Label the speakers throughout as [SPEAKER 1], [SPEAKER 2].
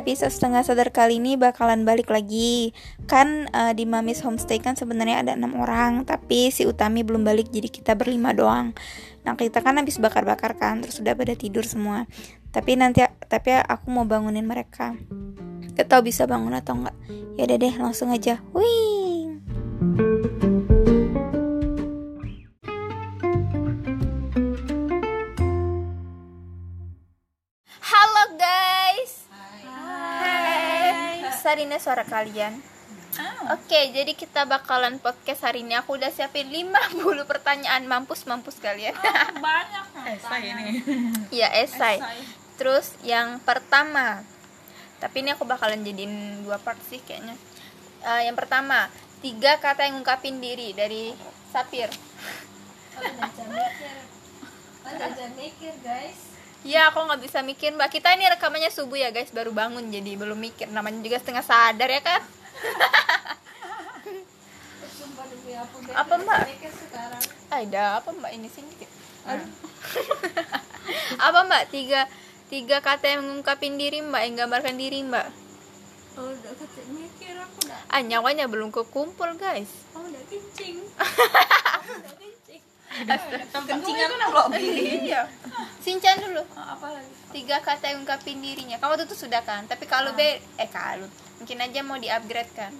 [SPEAKER 1] Tapi setengah sadar kali ini bakalan balik lagi. Kan uh, di Mamis Homestay kan sebenarnya ada enam orang, tapi si Utami belum balik jadi kita berlima doang. Nah kita kan habis bakar-bakar kan, terus udah pada tidur semua. Tapi nanti tapi aku mau bangunin mereka. Gak tau bisa bangun atau enggak. Ya deh langsung aja. Wih. Sarina suara kalian. Oh. Oke, okay, jadi kita bakalan podcast hari ini. Aku udah siapin 50 pertanyaan mampus-mampus kalian.
[SPEAKER 2] Oh, banyak esai ini.
[SPEAKER 1] Iya, esai. Terus yang pertama. Tapi ini aku bakalan jadiin dua part sih kayaknya. Uh, yang pertama, tiga kata yang ngungkapin diri dari Sapir.
[SPEAKER 3] Oh, mikir. Oh, mikir, guys.
[SPEAKER 1] Ya, aku nggak bisa mikir mbak. Kita ini rekamannya subuh ya guys, baru bangun jadi belum mikir. Namanya juga setengah sadar ya kan? apa mbak? Ada apa mbak ini sini? Hmm. apa mbak? Tiga tiga kata yang mengungkapin diri mbak, yang gambarkan diri mbak.
[SPEAKER 3] Oh, udah mikir aku udah.
[SPEAKER 1] Ah, nyawanya belum kekumpul guys.
[SPEAKER 3] Oh, udah kencing.
[SPEAKER 2] Kencingan kan
[SPEAKER 1] Iya. Sinchan dulu.
[SPEAKER 2] Ah, apa lagi?
[SPEAKER 1] Tiga kata yang ungkapin dirinya. Kamu tuh, tuh sudah kan? Tapi kalau B eh kalau mungkin aja mau di-upgrade kan.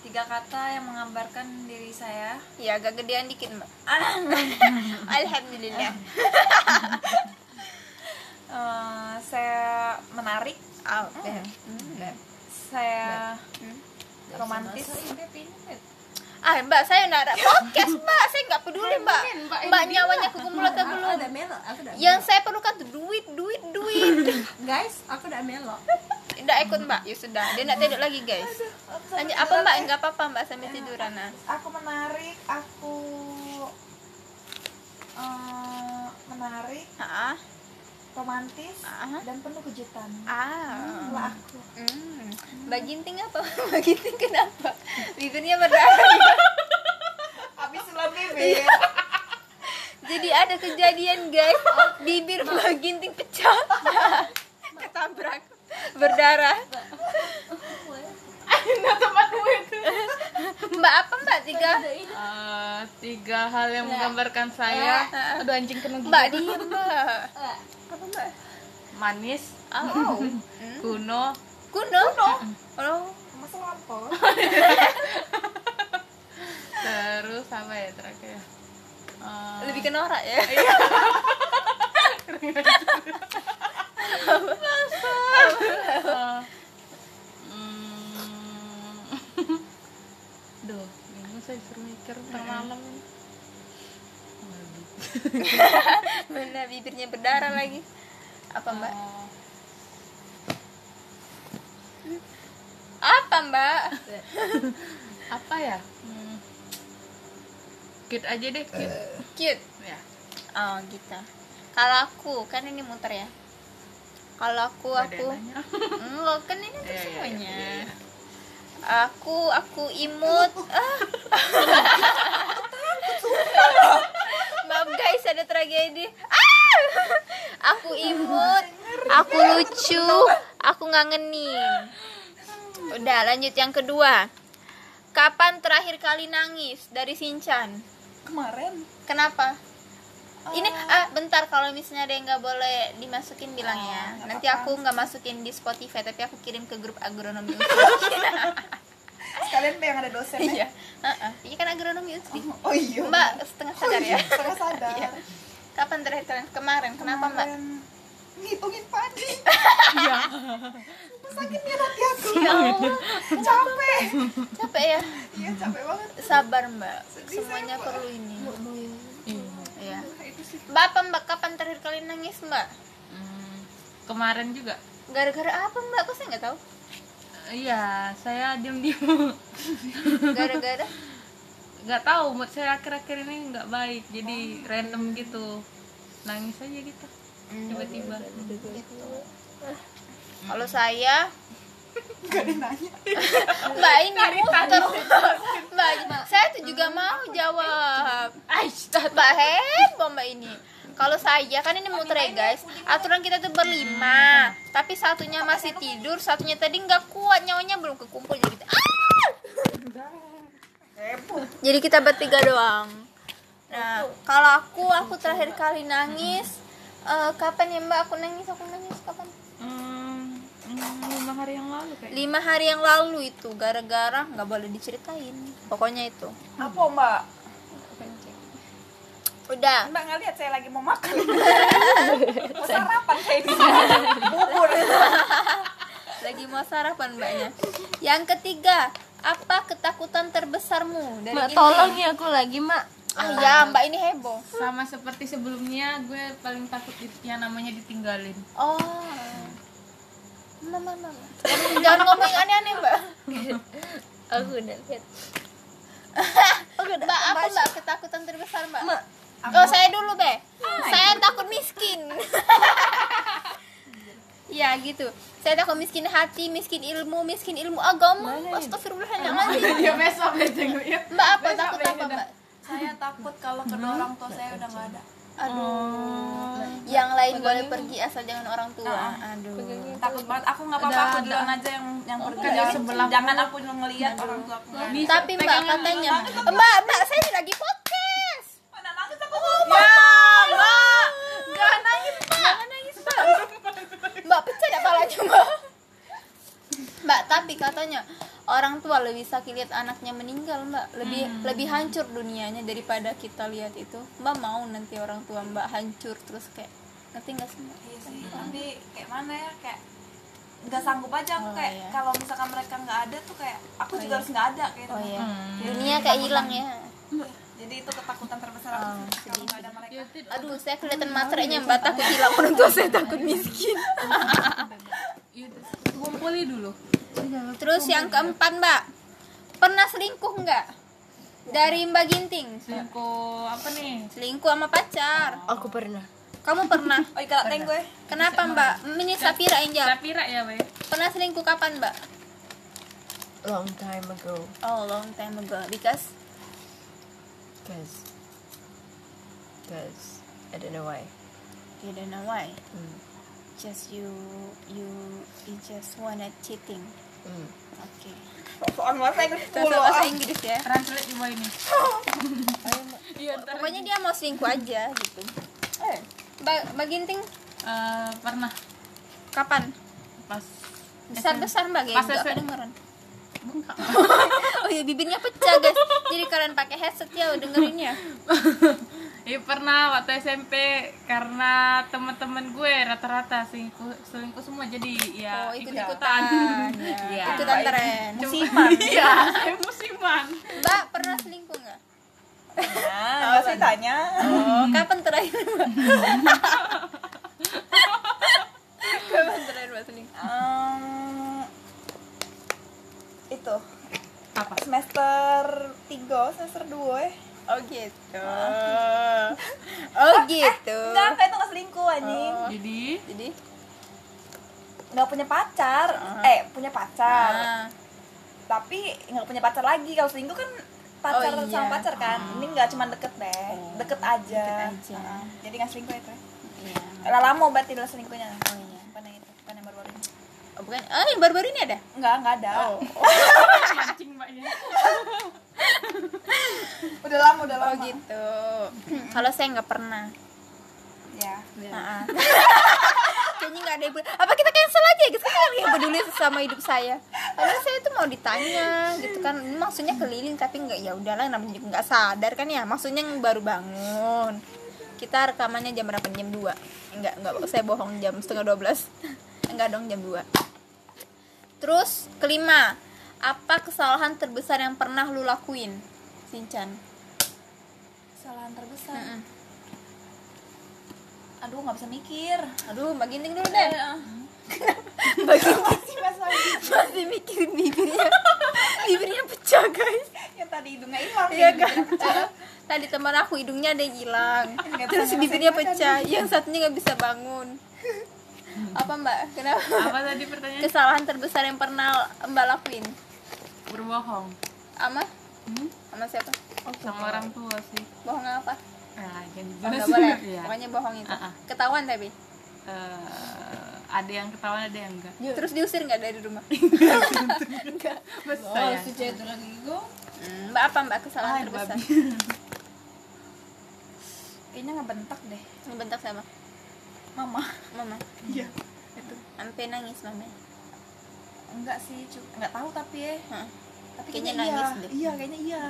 [SPEAKER 2] Tiga kata yang menggambarkan diri saya.
[SPEAKER 1] Iya, agak gedean dikit, Mbak. Alhamdulillah.
[SPEAKER 2] uh, saya menarik.
[SPEAKER 1] Oh, okay. hmm.
[SPEAKER 2] Saya hmm. romantis
[SPEAKER 1] ah mbak saya ada podcast mbak peduli mbak. Mbak. Nyawanya kegumulan atau belum?
[SPEAKER 3] ada melo aku udah
[SPEAKER 1] yang saya perlukan tuh duit duit duit.
[SPEAKER 3] Guys aku udah melo
[SPEAKER 1] tidak ikut mbak. Ya sudah dia nak tidur lagi guys. Lanjut apa mbak? nggak apa apa mbak sambil tiduran nah
[SPEAKER 2] aku menarik aku uh, menarik
[SPEAKER 1] ah
[SPEAKER 2] romantis uh-huh. dan penuh kejutan.
[SPEAKER 1] Ah,
[SPEAKER 2] hmm, aku.
[SPEAKER 1] Hmm. Mbak Ginting apa? Mbak Ginting kenapa? Bibirnya berdarah.
[SPEAKER 2] Bibir.
[SPEAKER 1] Jadi ada kejadian guys, bibir Mbak Ginting pecah. Ketabrak. Berdarah.
[SPEAKER 2] Nah itu.
[SPEAKER 1] Mbak apa Mbak? Tiga?
[SPEAKER 2] Uh, tiga hal yang menggambarkan saya. Aduh anjing kena
[SPEAKER 1] Mbak diem Mbak. Apa mbak?
[SPEAKER 2] Manis.
[SPEAKER 1] Oh.
[SPEAKER 2] Kuno.
[SPEAKER 1] Kuno?
[SPEAKER 2] Kuno.
[SPEAKER 1] Oh.
[SPEAKER 2] Masa lampau terus apa ya terakhir
[SPEAKER 1] uh, lebih ke norak ya?
[SPEAKER 2] Iya. Uh, Duh, bingung saya suruh mikir malam
[SPEAKER 1] mana bibirnya berdarah lagi? Apa mbak? Oh. apa mbak?
[SPEAKER 2] Apa ya? Hmm. Cute aja deh cute.
[SPEAKER 1] Cute.
[SPEAKER 2] Ya.
[SPEAKER 1] Oh gitu. Kalau aku kan ini muter ya. Kalau aku aku enggak kan ini tuh iya, iya, semuanya. aku aku imut. Ah. Maaf guys ada tragedi. Ah! aku imut. Aku lucu. Aku ngangenin. Udah lanjut yang kedua. Kapan terakhir kali nangis? Dari Sinchan
[SPEAKER 2] kemarin.
[SPEAKER 1] Kenapa? Ini ah bentar. Kalau misalnya ada yang nggak boleh dimasukin bilang ya. Ah, nanti aku nggak masukin di Spotify tapi aku kirim ke grup agronomi
[SPEAKER 2] sekalian yang ada dosen
[SPEAKER 1] iya. Uh -uh. ini kan agronomi
[SPEAKER 2] Utsri oh, oh iya.
[SPEAKER 1] Mbak setengah sadar
[SPEAKER 2] oh,
[SPEAKER 1] iya.
[SPEAKER 2] ya setengah sadar. Iya.
[SPEAKER 1] kapan terakhir kalian? Kemarin. Kenapa mbak?
[SPEAKER 2] Ngitungin padi
[SPEAKER 1] iya
[SPEAKER 2] sakitnya hati aku
[SPEAKER 1] ya Allah.
[SPEAKER 2] Capek.
[SPEAKER 1] Capek ya?
[SPEAKER 2] Iya capek banget.
[SPEAKER 1] Sabar mbak. Sedih semuanya saya, perlu ini. Iya mbak apa mbak kapan terakhir kali nangis mbak?
[SPEAKER 2] Hmm, kemarin juga.
[SPEAKER 1] Gara-gara apa mbak? Kok saya nggak tahu?
[SPEAKER 2] Iya saya diem diem
[SPEAKER 1] gara-gara?
[SPEAKER 2] Nggak tahu mood saya akhir-akhir ini nggak baik. Jadi oh. random gitu. Nangis aja gitu. Hmm. tiba-tiba.
[SPEAKER 1] Gitu. Kalau saya mbak ini muter. mbak saya tuh juga mau jawab. Mbak heboh mbak ini. Kalau saya kan ini muter ya guys. Aturan kita tuh berlima. Tapi satunya masih tidur satunya tadi nggak kuat. Nyawanya belum kekumpul jadi kita ah! jadi kita bertiga doang. Nah kalau aku aku terakhir kali nangis eh, kapan ya mbak? Aku nangis aku nangis. Kapan
[SPEAKER 2] hari yang lalu kayak
[SPEAKER 1] lima hari yang lalu itu gara-gara nggak boleh diceritain. Pokoknya itu.
[SPEAKER 3] Apa mbak?
[SPEAKER 1] udah.
[SPEAKER 3] Mbak nggak lihat saya lagi mau makan. mau sarapan saya di bubur.
[SPEAKER 1] lagi mau sarapan mbaknya. Yang ketiga apa ketakutan terbesarmu dari
[SPEAKER 4] Mak
[SPEAKER 1] ini?
[SPEAKER 4] tolong ya aku lagi mak
[SPEAKER 1] ah ya mbak ini heboh.
[SPEAKER 2] Sama seperti sebelumnya gue paling takut yang namanya ditinggalin.
[SPEAKER 1] Oh mama mama. Jangan ngomong yang aneh-aneh mbak.
[SPEAKER 4] Aku udah lihat.
[SPEAKER 1] Mbak apa mbak ketakutan terbesar mbak. Oh saya dulu be. Saya takut miskin. Ya gitu. Saya takut miskin hati miskin ilmu miskin ilmu agama. Astagfirullahaladzim.
[SPEAKER 2] Ya besok besok ya.
[SPEAKER 1] Mbak apa takut apa mbak?
[SPEAKER 3] Saya takut kalau kedua orang tua saya udah nggak ada.
[SPEAKER 1] Aduh. Yang lain boleh pergi asal jangan orang tua. Aduh.
[SPEAKER 3] Takut banget. Aku nggak apa-apa. Aku duluan aja yang yang pergi. Jangan,
[SPEAKER 2] sebelah
[SPEAKER 3] jangan aku ngelihat orang tua aku. nggak
[SPEAKER 1] tapi mbak katanya. Mbak mbak saya ini lagi podcast.
[SPEAKER 3] Mana nangis aku. Ngomong.
[SPEAKER 1] ya mbak. Jangan nangis mbak. Jangan nangis mbak. Mbak pecah ya palanya mbak tapi katanya orang tua lebih sakit lihat anaknya meninggal mbak. Lebih lebih hancur dunianya daripada kita lihat itu. Mbak mau nanti orang tua mbak hancur terus kayak ngerti nggak sih mbak?
[SPEAKER 3] Iya sih. Tapi kayak mana ya kayak nggak sanggup aja aku
[SPEAKER 1] Oh,
[SPEAKER 3] kayak
[SPEAKER 1] iya.
[SPEAKER 3] kalau misalkan mereka nggak ada tuh kayak aku juga harus nggak ada kayak
[SPEAKER 1] oh
[SPEAKER 3] gitu.
[SPEAKER 1] iya dunia kayak hilang ya.
[SPEAKER 3] Jadi itu ketakutan terbesar aku sih kalau nggak ada mereka.
[SPEAKER 1] aduh saya kelihatan materainya mbak. Takut hilang orang tua saya takut miskin.
[SPEAKER 2] Iya, terus kumpuli dulu
[SPEAKER 1] terus yang keempat mbak. Pernah selingkuh nggak? Dari mbak Ginting?
[SPEAKER 2] Selingkuh apa nih?
[SPEAKER 1] Selingkuh sama pacar.
[SPEAKER 4] Aku pernah.
[SPEAKER 1] Kamu pernah?
[SPEAKER 3] Oh iya teng gue.
[SPEAKER 1] kenapa mbak? ini Sapira yang jawab.
[SPEAKER 2] Sapira ya weh
[SPEAKER 1] pernah selingkuh kapan mbak?
[SPEAKER 4] Long time ago.
[SPEAKER 1] Oh long time ago. Because?
[SPEAKER 4] Cause cause I don't know why.
[SPEAKER 1] You don't know why?
[SPEAKER 4] Hmm.
[SPEAKER 1] just you you you just wanna cheating
[SPEAKER 4] Hmm.
[SPEAKER 1] oke.
[SPEAKER 3] Soal bahasa Inggris
[SPEAKER 1] Terus bahasa Inggris ya.
[SPEAKER 2] Translate di bawah ini
[SPEAKER 1] pokoknya dia mau selingkuh aja gitu. Eh. Mbak mbak Ginting?
[SPEAKER 2] Eh, pernah.
[SPEAKER 1] Kapan?
[SPEAKER 2] Pas
[SPEAKER 1] besar besar mbak ya
[SPEAKER 2] Pas
[SPEAKER 1] nggak
[SPEAKER 2] SMP.
[SPEAKER 1] kedengeran oh iya bibirnya pecah guys. Jadi kalian pakai headset ya dengerin ya
[SPEAKER 2] Iya pernah waktu SMP karena teman-teman gue rata-rata selingkuh selingkuh semua jadi ya
[SPEAKER 1] oh ikut ikutan ya.
[SPEAKER 2] Iya.
[SPEAKER 1] ikutan tren
[SPEAKER 3] musiman.
[SPEAKER 2] Iya, saya musiman.
[SPEAKER 1] mbak pernah selingkuh nggak
[SPEAKER 3] Nah, saya tanya.
[SPEAKER 1] oh kapan terakhir mbak kapan terakhir mbak selingkuh
[SPEAKER 3] Em, itu
[SPEAKER 2] Apa?
[SPEAKER 3] semester 3 semester 2 ya
[SPEAKER 1] oh gitu. Oh gitu.
[SPEAKER 3] enggak enggak itu nggak selingkuh anjing.
[SPEAKER 2] Jadi?
[SPEAKER 1] Jadi?
[SPEAKER 3] Nggak punya pacar. Eh punya pacar.
[SPEAKER 1] Ah,
[SPEAKER 3] tapi nggak punya pacar lagi. Kalau selingkuh kan pacar
[SPEAKER 1] Oh, iya.
[SPEAKER 3] sama pacar kan. Ini nggak cuma deket deh. Deket aja,
[SPEAKER 1] Deket aja.
[SPEAKER 3] Ah, jadi nggak selingkuh itu.
[SPEAKER 1] Iya.
[SPEAKER 3] lah lama berarti lah selingkuhnya?
[SPEAKER 1] Oh iya.
[SPEAKER 3] Bukan yang itu. Bukan yang baru-baru ini.
[SPEAKER 1] Oh bukan. Oh yang baru-baru ini ada?
[SPEAKER 3] Nggak nggak ada.
[SPEAKER 1] Oh.
[SPEAKER 2] Mancing mbaknya.
[SPEAKER 3] udah lama udah
[SPEAKER 1] oh
[SPEAKER 3] lama
[SPEAKER 1] gitu. Kalau saya nggak pernah.
[SPEAKER 3] Ya.
[SPEAKER 1] Nah, kayaknya nggak ada yang peduli. apa kita cancel aja gitu? Kan ada yang peduli sama hidup saya. Padahal saya tuh mau ditanya gitu kan. Ini maksudnya keliling tapi nggak ya udahlah namanya juga nggak sadar kan ya. Maksudnya yang baru bangun. Kita rekamannya jam berapa? Jam 2 enggak enggak saya bohong jam setengah 12 enggak dong jam 2 terus kelima apa kesalahan terbesar yang pernah lu lakuin Sinchan.
[SPEAKER 3] Kesalahan terbesar.
[SPEAKER 1] Mm-mm.
[SPEAKER 3] aduh nggak bisa mikir.
[SPEAKER 1] Aduh mbak ginting dulu deh.
[SPEAKER 3] Masih masalah
[SPEAKER 1] masih mikirin bibirnya. Bibirnya pecah guys.
[SPEAKER 3] Yang tadi hidungnya hilang
[SPEAKER 1] iya kan?
[SPEAKER 3] pecah.
[SPEAKER 1] tadi teman aku hidungnya ada yang hilang. Terus bibirnya pecah. Yang satunya nggak bisa bangun. Apa mbak? Kenapa?
[SPEAKER 2] Apa tadi pertanyaan
[SPEAKER 1] kesalahan terbesar yang pernah mbak lakuin?
[SPEAKER 2] Berbohong.
[SPEAKER 1] Ama?
[SPEAKER 2] Hmm?
[SPEAKER 1] Sama siapa?
[SPEAKER 2] Sama orang tua sih.
[SPEAKER 1] Bohong apa?
[SPEAKER 2] Nah jadi
[SPEAKER 1] oh, boleh.
[SPEAKER 2] Ya.
[SPEAKER 1] pokoknya bohong itu.
[SPEAKER 2] Ah, ah.
[SPEAKER 1] ketahuan tapi
[SPEAKER 2] Eh, ada yang ketahuan ada yang enggak.
[SPEAKER 1] Terus diusir nggak dari rumah?
[SPEAKER 2] Bes saya
[SPEAKER 4] itu lagi gue.
[SPEAKER 1] Hmm, mbak apa mbak? Kesalahan
[SPEAKER 2] Ah,
[SPEAKER 1] terbesar.
[SPEAKER 3] Kayaknya ngebentak deh.
[SPEAKER 1] Ngebentak sama
[SPEAKER 3] mama.
[SPEAKER 1] Mama?
[SPEAKER 3] Iya.
[SPEAKER 1] Sampai nangis mama.
[SPEAKER 3] Enggak sih cu- enggak tahu tapi ya.
[SPEAKER 1] Hah.
[SPEAKER 3] Tapi
[SPEAKER 1] Kayaknya
[SPEAKER 3] kayaknya,
[SPEAKER 1] nangis
[SPEAKER 3] iya.
[SPEAKER 1] deh.
[SPEAKER 3] iya kayaknya iya.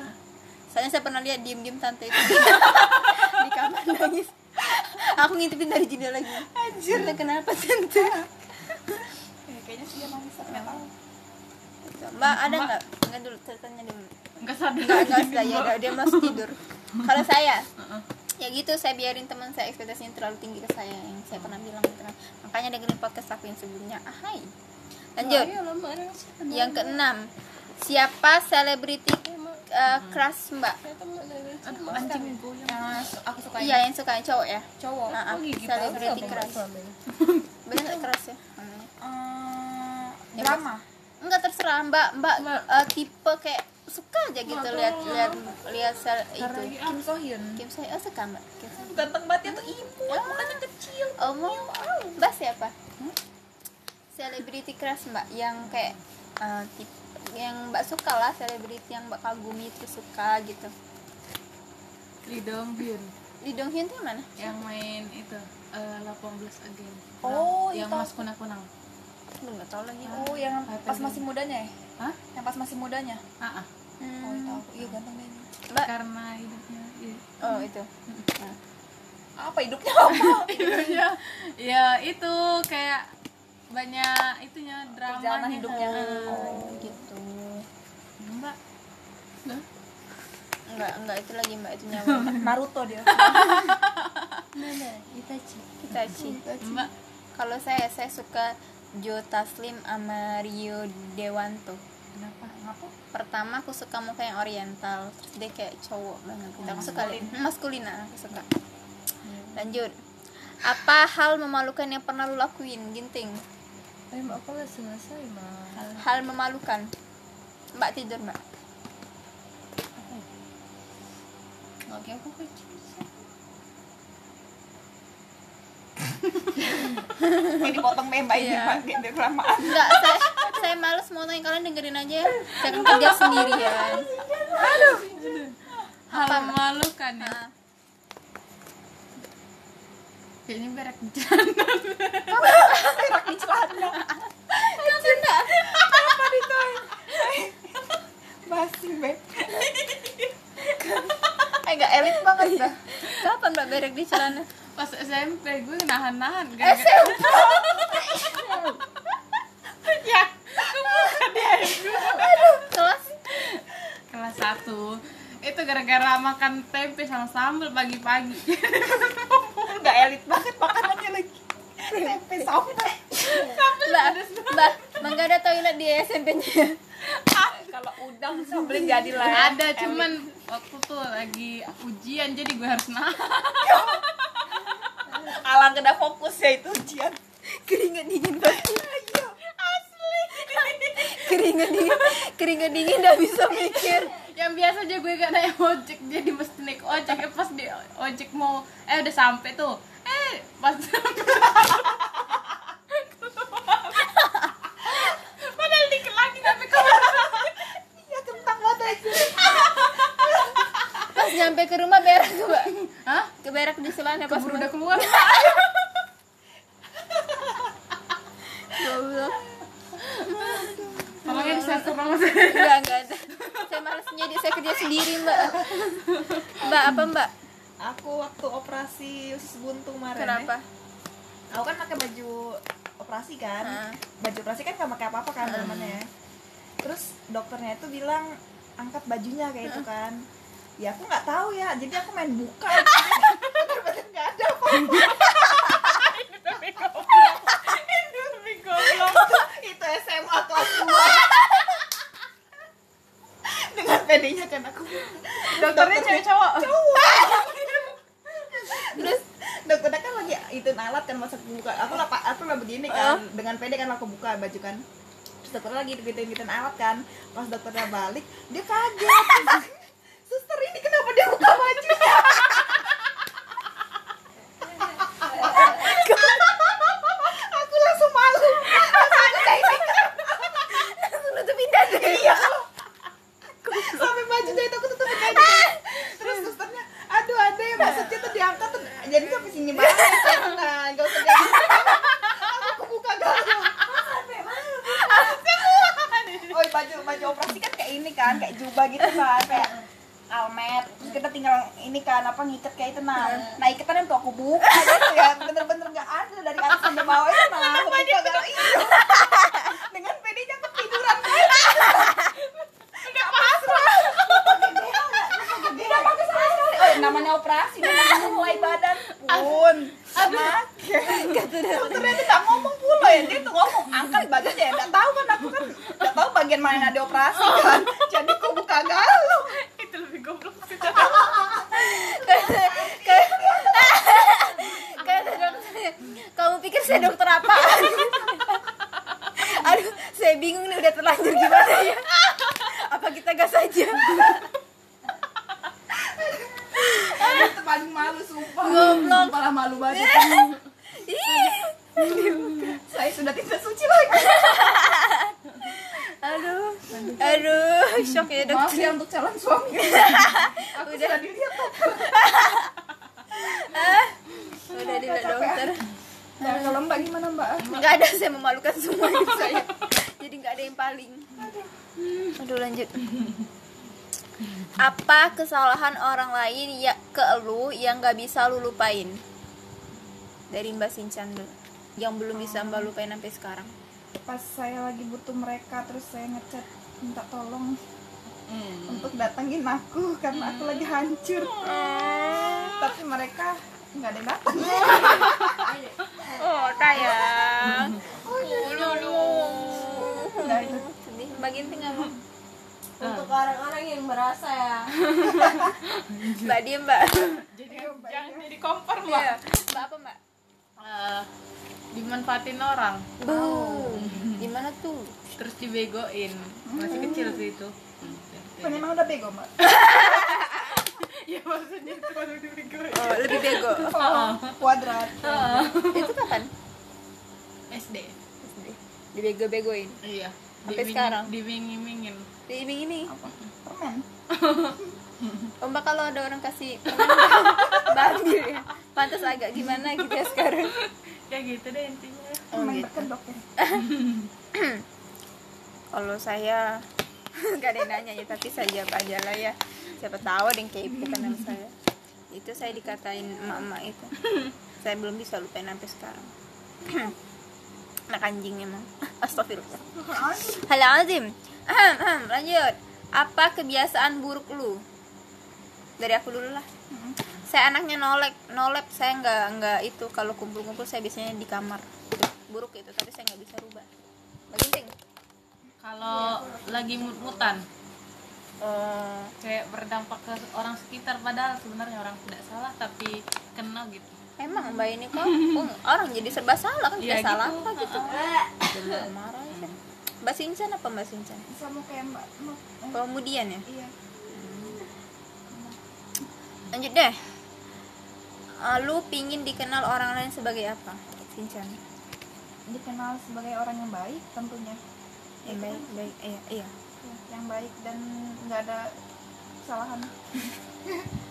[SPEAKER 1] Soalnya saya pernah lihat diem diem tante itu. Di kamar nangis. Aku ngintipin dari jendela lagi. Anjir. Tante kenapa tante?
[SPEAKER 3] Eh, kayaknya sih dia nangis tapi nggak tahu.
[SPEAKER 1] Mbak ada nggak? Nggak dulu ceritanya dulu.
[SPEAKER 2] Enggak sadar.
[SPEAKER 1] Nggak nggak sudah ya udah, dia masih tidur. Kalau saya ya gitu saya biarin teman saya ekspektasinya terlalu tinggi ke saya yang saya pernah bilang gitu kan. makanya dengerin podcast aku yang sebelumnya. Ahai. Lanjut. Yang keenam siapa selebriti uh, crush mbak?
[SPEAKER 2] Aduh, anjing goyang.
[SPEAKER 3] Yang aku suka
[SPEAKER 1] iya yang suka yang cowok ya?
[SPEAKER 3] Cowok.
[SPEAKER 1] Maaf,
[SPEAKER 2] Oh,
[SPEAKER 1] selebriti crush bener crush ya?
[SPEAKER 3] Eh,
[SPEAKER 1] Ya,
[SPEAKER 3] drama.
[SPEAKER 1] enggak terserah mbak. Mbak uh, tipe kayak suka aja gitu lihat lihat lihat sel- itu.
[SPEAKER 3] Kim So Hyun
[SPEAKER 1] Kim saya oh, suka mbak. Kim
[SPEAKER 3] ganteng banget ya tuh. Imut mukanya kecil.
[SPEAKER 1] Oh mau? Mbak siapa? Selebriti crush mbak yang kayak uh, tipe yang mbak suka lah selebriti yang mbak kagumi itu suka gitu.
[SPEAKER 2] Lee Dong Hyun.
[SPEAKER 1] Lee Dong Hyun tuh yang mana?
[SPEAKER 2] Yang main itu eh, 18 again.
[SPEAKER 3] Oh,
[SPEAKER 2] yang
[SPEAKER 3] itu.
[SPEAKER 2] mas kunang kunang
[SPEAKER 1] Belum nggak tahu lagi.
[SPEAKER 3] Oh yang pas masih mudanya ya?
[SPEAKER 2] Hah?
[SPEAKER 3] yang pas masih mudanya?
[SPEAKER 2] Ah, ah.
[SPEAKER 3] oh itu aku. iya ganteng deh ini
[SPEAKER 1] mbak?
[SPEAKER 2] Karena hidupnya iya.
[SPEAKER 1] oh itu.
[SPEAKER 3] Apa hidupnya? Apa
[SPEAKER 2] hidupnya. Ya itu kayak banyak itunya drama
[SPEAKER 3] Perjalanan hidupnya.
[SPEAKER 1] oh. Gitu.
[SPEAKER 2] Mbak.
[SPEAKER 1] Enggak enggak itu lagi mbak itu nyawa
[SPEAKER 3] Naruto dia.
[SPEAKER 1] Itachi.
[SPEAKER 2] Mbak.
[SPEAKER 1] Kalau saya saya suka Joe Taslim sama Rio Dewanto.
[SPEAKER 2] Kenapa?
[SPEAKER 3] Ngapa
[SPEAKER 1] pertama aku suka muka yang oriental. Terus dia kayak cowok banget. Gitu. aku suka liat- maskulin. ah, aku suka. Lanjut. Apa hal memalukan yang pernah lu lakuin? Ginting
[SPEAKER 4] selesai, mak.
[SPEAKER 1] hal memalukan. Mbak tidur mbak.
[SPEAKER 4] Oke, aku kecil.
[SPEAKER 3] kayak dipotong mbak ini
[SPEAKER 1] Iya.
[SPEAKER 3] Mbak, dia kelamaan
[SPEAKER 1] enggak saya saya males mau tanya kalian dengerin aja ya. Saya kan kerja sendirian.
[SPEAKER 2] Hal memalukan ya.
[SPEAKER 1] Nah,
[SPEAKER 2] kayaknya berak di
[SPEAKER 3] berak di celana.
[SPEAKER 1] Apa itu
[SPEAKER 3] basi beb
[SPEAKER 1] eh enggak elit banget dah. Kapan mbak berek di celana?
[SPEAKER 2] Pas SMP gue nahan-nahan
[SPEAKER 1] SMP
[SPEAKER 2] ya bukan di
[SPEAKER 1] kelas.
[SPEAKER 2] Kelas 1 itu gara-gara makan tempe sama sambal pagi-pagi
[SPEAKER 3] nggak elit banget makanannya lagi. Tempe sambal
[SPEAKER 1] mbak mbak mbak ada toilet di SMP nya
[SPEAKER 3] kalau udang sambelnya jadi lah
[SPEAKER 2] ada cuman waktu tuh lagi ujian jadi gue harus nahan.
[SPEAKER 3] Alang kena fokus ya itu ujian.
[SPEAKER 1] Keringat dingin pasti asli. Keringat dingin keringat dingin nggak bisa mikir
[SPEAKER 2] yang biasa aja gue gak naik ojek jadi mesti naik ojek. Eh, pas di ojek mau eh udah sampai tuh. Eh pas padahal dikit lagi sampai ke
[SPEAKER 3] iya kentang banget
[SPEAKER 1] pas nyampe ke rumah berak tuh mbak
[SPEAKER 2] hah?
[SPEAKER 1] Ke berak di celana pas
[SPEAKER 2] udah keluar.
[SPEAKER 1] Goblok
[SPEAKER 2] tolongnya disensor banget.
[SPEAKER 1] Enggak enggak ada saya malas nyedih saya kerja sendiri mbak. Mbak apa mbak?
[SPEAKER 3] Aku waktu operasi usus buntu kemarin
[SPEAKER 1] kenapa?
[SPEAKER 3] Ya, aku kan pakai baju operasi kan.
[SPEAKER 1] Hah.
[SPEAKER 3] baju operasi kan gak pakai apa-apa kan temennya terus dokternya itu bilang angkat bajunya kayak itu kan. Ya aku nggak tahu ya. Jadi aku main buka. Bener-bener nggak ada apa itu SMA kelas 2 dengan pedenya kan aku.
[SPEAKER 2] Dokternya cewek cowok
[SPEAKER 3] cowok. Terus? Dokternya kan lagi itu alat kan masa aku buka. Aku lah aku lah begini kan. Dengan pede kan aku buka baju kan. Terus dokter lagi gituin gituin alat kan. Pas dokternya balik dia kaget. Suster ini kenapa dia buka bajunya aku langsung malu langsung aku kayak gini.
[SPEAKER 1] langsung nutupin dada
[SPEAKER 3] iya sampai bajunya itu aku tutup kayak gini terus susternya aduh ada ya maksudnya tuh diangkat tuh jadi sampai sini banget nah gak usah kayak gitu aku buka galau oh baju baju operasi kan kayak ini kan kayak jubah gitu kan kayak almet terus kita tinggal ini kan apa ngikat kayak itu nah nah ikatan tuh aku buka gitu ya bener-bener nggak ada dari atas sampai bawah itu nah aku buka galau iya dengan pedenya aku tiduran nggak pasrah tidak pakai sama sekali oh namanya operasi namanya mulai badan pun sama dokternya tuh nggak ngomong pula ya dia tuh ngomong angkat bajunya ya nggak tahu kan aku kan nggak tahu bagian mana yang ada operasi kan jadi aku buka galau
[SPEAKER 2] itu lebih goblok sih
[SPEAKER 1] kata dokter kamu pikir saya dokter apaan aduh saya bingung nih udah terlanjur gimana ya apa kita gas aja
[SPEAKER 3] itu paling malu sumpah
[SPEAKER 1] Goblok.
[SPEAKER 3] sumpah lah malu banget
[SPEAKER 1] Ih,
[SPEAKER 3] saya sudah tidak suci lagi
[SPEAKER 1] aduh aduh shock ya
[SPEAKER 3] maaf
[SPEAKER 1] dokter
[SPEAKER 3] ya untuk calon suami aku
[SPEAKER 1] Udah.
[SPEAKER 3] sudah dilihat dokter
[SPEAKER 1] udah dilihat dokter
[SPEAKER 3] nah, kalau mbak gimana mbak
[SPEAKER 1] nggak ada saya memalukan semua hidup saya jadi nggak ada yang paling aduh lanjut apa kesalahan orang lain ya ke lu yang nggak bisa lu lupain. Dari mbak Sinchan dulu yang belum bisa mbak lupain sampai sekarang.
[SPEAKER 3] Pas saya lagi butuh mereka terus saya ngechat minta tolong untuk datangin aku karena aku lagi hancur. Tapi mereka nggak ada yang datang.
[SPEAKER 1] Oh sayang.
[SPEAKER 3] Udah, itu.
[SPEAKER 1] sedih mbak Ginting nggak mau
[SPEAKER 4] Untuk orang-orang yang merasa. Ya.
[SPEAKER 1] mbak diem mbak.
[SPEAKER 2] Jadi jangan jadi kompor mbak.
[SPEAKER 1] Iya. mbak apa mbak?
[SPEAKER 2] Eh, dimanfaatin orang.
[SPEAKER 1] Bu, gimana tuh?
[SPEAKER 2] Terus dibegoin. Masih kecil sih itu.
[SPEAKER 3] Kan emang udah bego mbak?
[SPEAKER 2] Ya maksudnya itu baru dibegoin.
[SPEAKER 1] Oh lebih bego.
[SPEAKER 3] Kuadrat.
[SPEAKER 1] Itu kapan?
[SPEAKER 2] SD
[SPEAKER 1] dibego-begoin?
[SPEAKER 2] Iya.
[SPEAKER 1] Sampai sekarang?
[SPEAKER 2] diming-mingin
[SPEAKER 1] di iming ini
[SPEAKER 3] apa? Permen.
[SPEAKER 1] Oh mbak kalau ada orang kasih ambil ya Pantas agak gimana gitu ya sekarang.
[SPEAKER 2] Ya gitu deh intinya.
[SPEAKER 1] Oh
[SPEAKER 3] permen
[SPEAKER 1] gitu.
[SPEAKER 3] berkedok ya.
[SPEAKER 1] Kalau saya Gak ada yang nanya ya Tapi saya jawab aja lah ya. Siapa tahu ada yang kepo kan sama saya. Itu saya dikatain emak-emak itu. Saya belum bisa lupain sampai sekarang. Anak anjing emang. Astagfirullah. Halo Azim Lanjut. Apa kebiasaan buruk lu? Dari aku dulu lah. Saya anaknya nolek nolep saya nggak nggak itu. Kalau kumpul-kumpul saya biasanya di kamar. Buruk itu tapi saya nggak bisa rubah. Baginting
[SPEAKER 2] kalau lagi mut-mutan.
[SPEAKER 1] Oh
[SPEAKER 2] kayak berdampak ke orang sekitar. Padahal sebenarnya orang tidak salah tapi kena gitu.
[SPEAKER 1] Emang mbak ini kok? Orang jadi serba salah. Kan
[SPEAKER 2] Iya,
[SPEAKER 1] tidak salah
[SPEAKER 2] gitu.
[SPEAKER 1] apa gitu? Marah ya mbak Sinchan apa mbak Sinchan?
[SPEAKER 3] Sama kayak mbak. Eh,
[SPEAKER 1] kemudian ya?
[SPEAKER 3] Iya.
[SPEAKER 1] Lanjut deh. Eh, lu pingin dikenal orang lain sebagai apa Sinchan?
[SPEAKER 3] Dikenal sebagai orang yang baik tentunya.
[SPEAKER 1] Yang baik baik iya iya.
[SPEAKER 3] Ya, yang baik dan nggak ada kesalahan.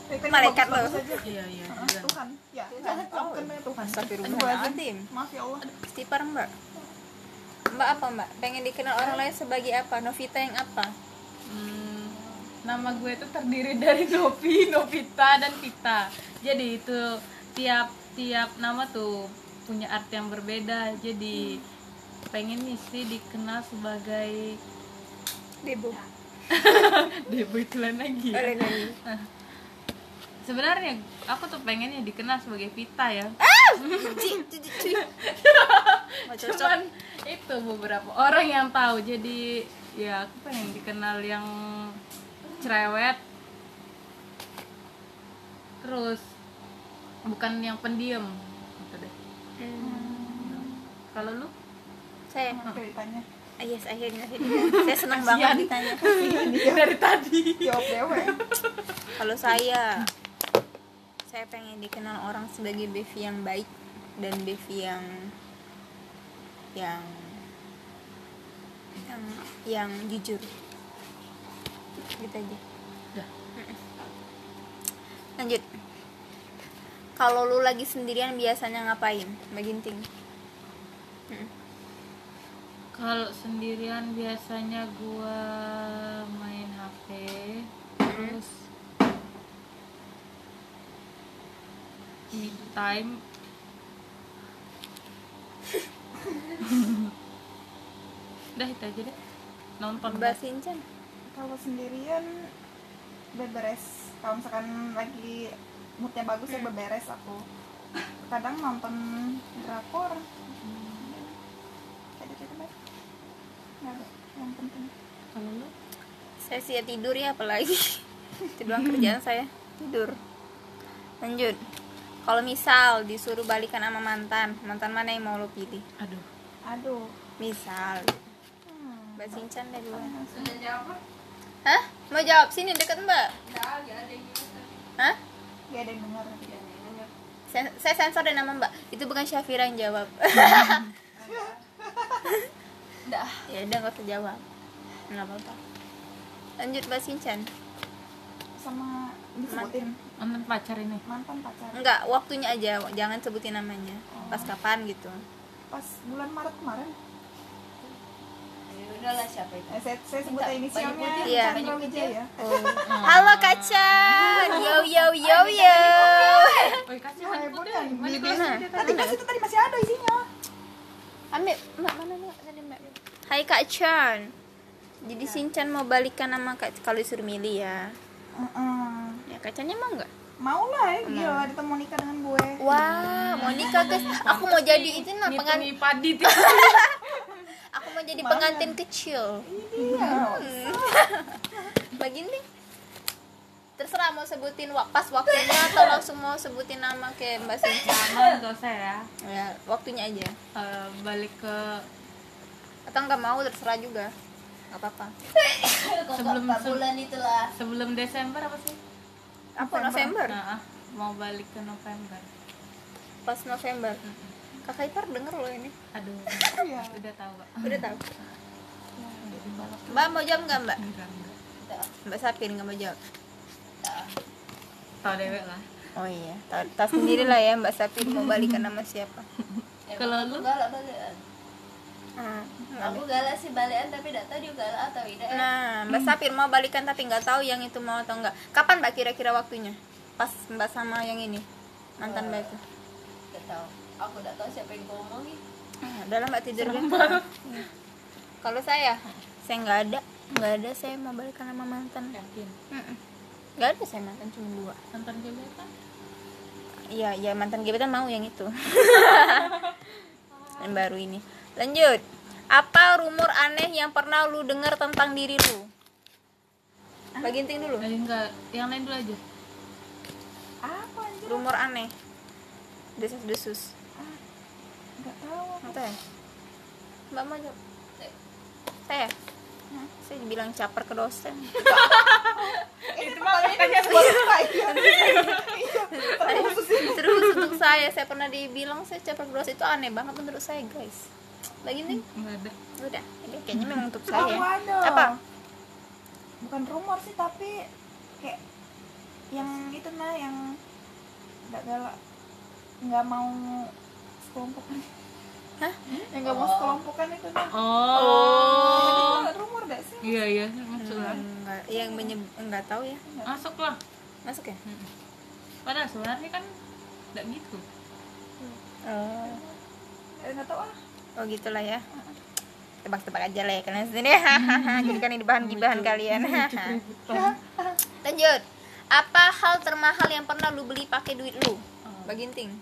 [SPEAKER 3] Ya, kan
[SPEAKER 1] Malaikat
[SPEAKER 3] bagus-bagus
[SPEAKER 1] lo.
[SPEAKER 3] aja.
[SPEAKER 2] iya iya juga.
[SPEAKER 3] Tuhan. Ya Tuhan. Oh, kan Tuhan.
[SPEAKER 1] Astagfirullahaladzim.
[SPEAKER 3] Maaf ya Allah.
[SPEAKER 1] Istighfar mbak Mbak apa mbak? Pengen dikenal orang lain sebagai apa? Novita yang apa?
[SPEAKER 2] Hmm, nama gue itu terdiri dari Novi, Novita, dan Vita. Jadi itu tiap tiap nama tuh punya arti yang berbeda. Jadi pengen nih sih dikenal sebagai
[SPEAKER 1] Debo
[SPEAKER 2] Debo itu lain lagi. ya.
[SPEAKER 1] Oleh nyanyi
[SPEAKER 2] Sebenarnya aku tuh pengennya dikenal sebagai Vita ya.
[SPEAKER 1] Ci,
[SPEAKER 2] itu beberapa orang yang tahu. Jadi ya aku pengen dikenal yang cerewet. Terus bukan yang pendiam. Gitu deh. kalau lu?
[SPEAKER 1] Saya
[SPEAKER 3] Oke, ditanya?
[SPEAKER 1] Ah, yes akhirnya. Akhirnya. saya senang banget ditanya.
[SPEAKER 2] Dari tadi.
[SPEAKER 1] Kalau saya saya pengen dikenal orang sebagai Bevi yang baik dan Bevi yang yang yang yang jujur. Gitu aja.
[SPEAKER 2] Dah.
[SPEAKER 1] lanjut. Kalau lu lagi sendirian biasanya ngapain? Mbak Ginting.
[SPEAKER 2] Kalau sendirian biasanya gua main HP terus me time udah itu aja deh. Nonton
[SPEAKER 1] mbak Sinchan
[SPEAKER 3] kalau sendirian beberes. Kalau misalkan lagi moodnya bagus ya beberes aku. Kadang nonton drakor. Ada cerita baik nggak yang penting.
[SPEAKER 2] Kalau lu?
[SPEAKER 1] Saya sih ya tidur ya apalagi. Itu doang kerjaan saya. Tidur. Lanjut. Kalau misal disuruh balikan sama mantan mantan mana yang mau lo pilih?
[SPEAKER 2] Aduh.
[SPEAKER 3] Aduh.
[SPEAKER 1] Misal.
[SPEAKER 3] hmm.
[SPEAKER 1] Mbak Sinchan deh
[SPEAKER 4] jawab?
[SPEAKER 1] hah? Mau jawab? Sini deket mbak.
[SPEAKER 4] Enggak, enggak ada yang gitu.
[SPEAKER 1] hah?
[SPEAKER 3] Gak ada yang dengar.
[SPEAKER 1] Sen- saya sensor deh nama mbak. Itu bukan Syafira yang jawab.
[SPEAKER 4] Dah.
[SPEAKER 1] ya udah nggak usah jawab. Nggak apa-apa. Lanjut mbak Sinchan
[SPEAKER 3] sama disebutin.
[SPEAKER 2] Nonton pacar ini.
[SPEAKER 3] Mantan pacar.
[SPEAKER 1] Enggak waktunya aja. Jangan sebutin namanya. Pas kapan gitu.
[SPEAKER 3] Pas bulan Maret kemarin
[SPEAKER 4] Ya udahlah siapa itu?
[SPEAKER 3] eh, saya, saya sebut inisialnya
[SPEAKER 1] Iya.
[SPEAKER 3] Chandra Wijaya.
[SPEAKER 1] halo kacan yo yo yo yo.
[SPEAKER 3] Ya.
[SPEAKER 2] Mana
[SPEAKER 1] Mana?
[SPEAKER 3] tadi pas itu tadi masih ada isinya.
[SPEAKER 1] Ambil mana tadi mbak Hai Kak Chan. Jadi Sinchan mau balikan sama Kak kalau disuruh milih ya.
[SPEAKER 3] Heeh.
[SPEAKER 1] ya Kak Channya mau nggak?
[SPEAKER 3] Mau lah ya gila ditemu nikah dengan gue.
[SPEAKER 1] Wah, mau nikah guys. Aku mau jadi itu nah pengan
[SPEAKER 2] ngitungi padi tuh
[SPEAKER 1] aku mau jadi pengantin kecil.
[SPEAKER 3] iya
[SPEAKER 1] Begini. Terserah mau sebutin wak- pas waktunya atau langsung mau sebutin nama kayak Mbak Sinta.
[SPEAKER 2] nggak usah ya
[SPEAKER 1] Ya, waktunya aja.
[SPEAKER 2] Eh, balik ke
[SPEAKER 1] Atau nggak mau terserah juga. Gak apa-apa.
[SPEAKER 2] Sebelum-
[SPEAKER 4] bulan itulah.
[SPEAKER 2] sebelum Desember apa sih
[SPEAKER 1] Apa November?
[SPEAKER 2] nah ah, mau balik ke November
[SPEAKER 1] Pas November. Kakak Ipar denger loh ini.
[SPEAKER 2] aduh
[SPEAKER 3] iya
[SPEAKER 2] udah tahu pak
[SPEAKER 1] Udah tahu. Mbak mau jawab nggak Mbak? Mbak Sapir nggak mau jawab.
[SPEAKER 2] Tahu dewek lah
[SPEAKER 1] Oh iya, tahu, tahu sendiri lah ya Mbak Sapir mau balikan nama siapa.
[SPEAKER 2] Kalau lu?
[SPEAKER 4] galak balikan.
[SPEAKER 1] Hmm.
[SPEAKER 4] Aku galak sih balikan tapi tidak tahu dia galak atau tidak. ya.
[SPEAKER 1] Nah, Mbak Sapir mau balikan tapi nggak tahu yang itu mau atau enggak. Kapan Mbak kira-kira waktunya? Pas Mbak sama yang ini mantan Mbak itu.
[SPEAKER 4] Tidak tahu. Aku tidak tahu siapa yang ngomong nih.
[SPEAKER 1] Ah, udah lah Mbak tidur. Iya. Kalau saya, saya nggak ada, nggak ada saya mau balikan sama mantan.
[SPEAKER 2] yakin.
[SPEAKER 1] Nggak ada saya mantan cuma dua.
[SPEAKER 2] nonton gebetan
[SPEAKER 1] Iya, ya mantan gebetan mau yang itu. yang baru ini. Lanjut. Apa rumor aneh yang pernah lu dengar tentang diri lu? Mbak Ginting dulu.
[SPEAKER 2] Eh, enggak yang lain dulu aja
[SPEAKER 3] apa anjir
[SPEAKER 1] Rumor aneh. Desus-desus.
[SPEAKER 3] Nggak tahu
[SPEAKER 1] ya? Mbak mau jawab? Saya? Saya bilang caper ke dosen.
[SPEAKER 3] itu pertanyaannya buat apa iya iya terkhusus ini
[SPEAKER 1] Terus untuk saya, saya pernah dibilang saya caper ke dosen itu aneh banget menurut saya guys. Lagi nih?
[SPEAKER 2] enggak ada
[SPEAKER 1] Udah, ini kayaknya memang untuk saya. Apa?
[SPEAKER 3] bukan rumor sih tapi kayak yang itu nah yang nggak galak nggak mau sekelompokan
[SPEAKER 1] Hah?
[SPEAKER 3] yang nggak mau sekelompokan itu nah
[SPEAKER 2] oh
[SPEAKER 3] Itu rumor gak sih
[SPEAKER 2] iya iya masuk lah
[SPEAKER 1] Enggak, yang menyeb enggak tahu ya.
[SPEAKER 2] masuk lah
[SPEAKER 1] Masuk ya?
[SPEAKER 2] padahal sebenarnya kan enggak gitu
[SPEAKER 1] Oh,
[SPEAKER 3] Eh, nggak tahu ah
[SPEAKER 1] oh gitulah ya. Tebak-tebak aja lah ya kalian sendiri. Jadi kan ini bahan gibahan kalian. Lanjut. Apa hal termahal yang pernah lu beli pakai duit lu? Baginting.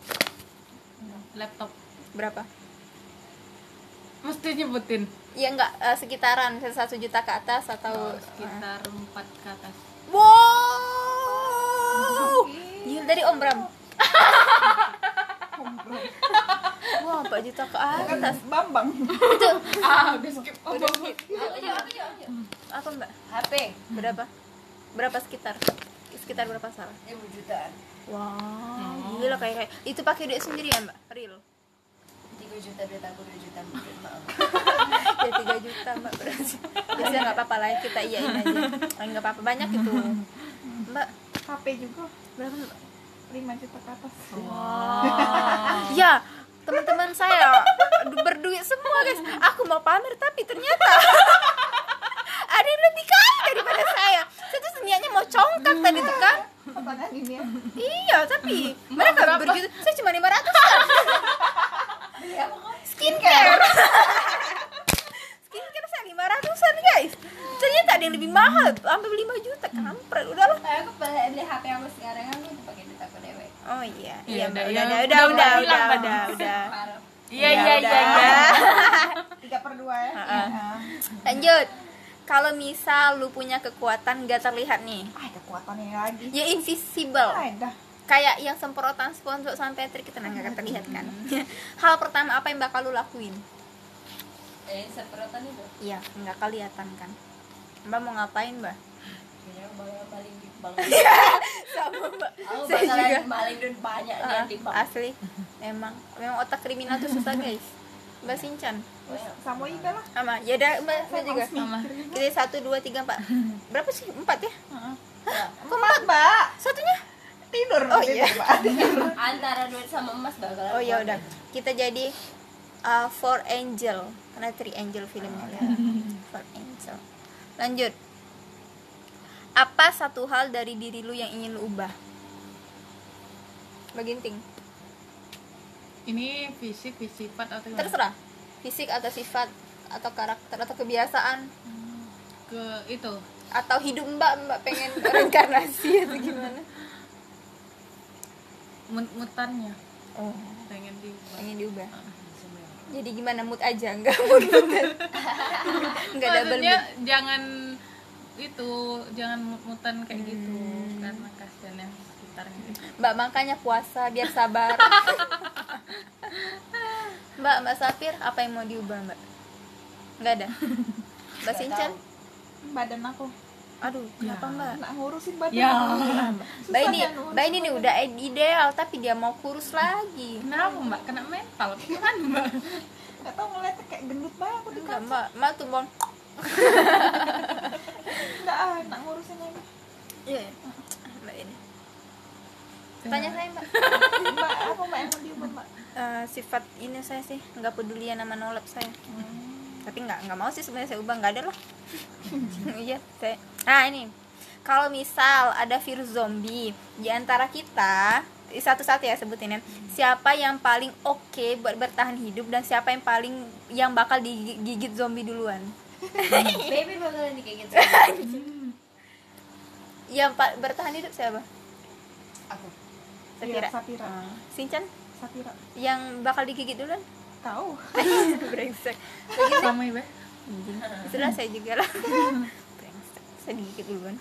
[SPEAKER 2] laptop
[SPEAKER 1] Berapa?
[SPEAKER 2] Mesti nyebutin.
[SPEAKER 1] Ya enggak eh, sekitaran misalnya satu juta ke atas atau
[SPEAKER 2] oh, sekitar empat ke atas.
[SPEAKER 1] Wow. Gila dari Om Bram. wah 4 juta ke atas.
[SPEAKER 3] Bambang.
[SPEAKER 2] ah udah skip. Oh,
[SPEAKER 1] udah skip.
[SPEAKER 4] Ayo, ayo, ayo, ayo.
[SPEAKER 1] apa mbak?
[SPEAKER 4] HP
[SPEAKER 1] berapa? Berapa sekitar? Sekitar berapa salah?
[SPEAKER 4] 5 jutaan.
[SPEAKER 1] Wah, gila kayak kayak itu pakai duit sendiri ya mbak? Real
[SPEAKER 4] 3 juta duit aku 2 juta duit mau
[SPEAKER 1] ya 3 juta mbak berarti ya sudah nggak apa-apa lah ya, kita iyain aja. Nggak apa-apa banyak itu. Mbak.
[SPEAKER 3] HP juga
[SPEAKER 1] berapa mbak?
[SPEAKER 3] 5 juta ke atas.
[SPEAKER 1] ya teman-teman saya berduit semua guys. Aku mau pamer tapi ternyata ada yang lebih kaya daripada saya. Saya tuh niatnya mau congkak tadi tuh kan.
[SPEAKER 3] Ya.
[SPEAKER 1] iya tapi mereka berjuta saya cuma 500 kan skincare skincare saya 500an guys ternyata ada yang lebih mahal sampai 5 juta kampret udahlah
[SPEAKER 4] aku beli beli HP aku sekarang aku tuh pakai duit aku dewe
[SPEAKER 1] oh iya
[SPEAKER 2] Iya,
[SPEAKER 1] iya
[SPEAKER 2] udah,
[SPEAKER 1] Mbak.
[SPEAKER 2] ya.
[SPEAKER 1] udah udah
[SPEAKER 2] Udah
[SPEAKER 1] udah udah udah udah
[SPEAKER 2] iya
[SPEAKER 1] Ya
[SPEAKER 2] iya
[SPEAKER 1] udah.
[SPEAKER 2] iya iya
[SPEAKER 3] 3 per 2 ya.
[SPEAKER 1] Heeh.
[SPEAKER 3] Iya.
[SPEAKER 1] lanjut kalau misal lu punya kekuatan gak terlihat nih
[SPEAKER 3] Ah, kekuatannya lagi.
[SPEAKER 1] ya invisible
[SPEAKER 3] Ada.
[SPEAKER 1] Kayak yang semprotan sponsor sampai Patrick kita nggak terlihat kan. Hal pertama apa yang bakal lu lakuin?
[SPEAKER 4] Eh semprotan itu?
[SPEAKER 1] Iya nggak kelihatan kan. Mbak mau ngapain mbak?
[SPEAKER 4] Paling di bang
[SPEAKER 1] sama mbak.
[SPEAKER 4] Aku
[SPEAKER 1] Saya juga.
[SPEAKER 4] duit banyak
[SPEAKER 1] Ah,
[SPEAKER 4] bang
[SPEAKER 1] asli. Emang memang otak kriminal tuh susah guys. Mbak Sinchan?
[SPEAKER 3] Sama Iga lah.
[SPEAKER 1] sama. Ya udah mbak saya juga.
[SPEAKER 2] Sama
[SPEAKER 1] kita satu dua tiga empat. Berapa sih? Empat ya?
[SPEAKER 3] Kok empat, Mbak?
[SPEAKER 1] satunya
[SPEAKER 3] Tidur.
[SPEAKER 1] Oh, iya.
[SPEAKER 4] Antara duit sama emas bakalan
[SPEAKER 1] oh ya udah. Kita jadi uh, Four Angel. Karena Three Angel filmnya. Ya. Four Angel. Lanjut. Apa satu hal dari diri lu yang ingin lu ubah? Baginting.
[SPEAKER 2] Ini fisik fisik sifat atau gimana?
[SPEAKER 1] terserah. Fisik atau sifat atau karakter atau kebiasaan.
[SPEAKER 2] Ke itu.
[SPEAKER 1] Atau hidup mbak mbak pengen reinkarnasi atau gimana
[SPEAKER 2] mut- mutannya
[SPEAKER 1] oh.
[SPEAKER 2] Pengen di
[SPEAKER 1] pengen diubah. Jadi gimana? Mood aja nggak mood mood. Nggak double
[SPEAKER 2] maksudnya
[SPEAKER 1] mood.
[SPEAKER 2] jangan itu jangan mutan kayak gitu.
[SPEAKER 1] Hmm.
[SPEAKER 2] karena kasihan yang sekitarnya
[SPEAKER 1] mbak makanya puasa biar sabar. Mbak mbak Safir apa yang mau diubah mbak? Nggak ada? Mbak Sinchan
[SPEAKER 3] Badan aku.
[SPEAKER 1] Aduh kenapa mbak?
[SPEAKER 3] Nak ngurusin badan.
[SPEAKER 2] ya.
[SPEAKER 1] mbak ini mbak ini nih udah ideal tapi dia mau kurus lagi.
[SPEAKER 2] Kenapa mbak? Kena mental. Kan mbak?
[SPEAKER 3] Gak tau ngeliatnya kayak gendut banget aku di
[SPEAKER 1] enggak mbak. Mbak tuh mau
[SPEAKER 3] Enggak ah, nak ngurusin ini.
[SPEAKER 1] iya mbak ini. Tanya. Saya mbak.
[SPEAKER 3] Mbak, apa Mbak yang mau diubah, Mbak?
[SPEAKER 1] Eh, sifat ini saya sih nggak pedulian sama nolep saya tapi nggak nggak mau sih sebenarnya saya ubah nggak ada lah. Iya saya nah ini. Kalau misal ada virus zombie di antara kita satu-satu ya sebutin ya siapa yang paling oke buat bertahan hidup dan siapa yang paling yang bakal digigit zombie duluan?
[SPEAKER 4] Baby bakalan kayak gitu
[SPEAKER 1] yang pa- bertahan hidup siapa?
[SPEAKER 4] Aku.
[SPEAKER 1] Safira
[SPEAKER 3] Iya, Safira.
[SPEAKER 1] Oh. Sinchan?
[SPEAKER 3] Safira.
[SPEAKER 1] yang bakal digigit duluan
[SPEAKER 3] Tahu.
[SPEAKER 1] brengsek.
[SPEAKER 2] Sama ibu.
[SPEAKER 1] Sudah saya juga lah. Brengsek. Saya digigit duluan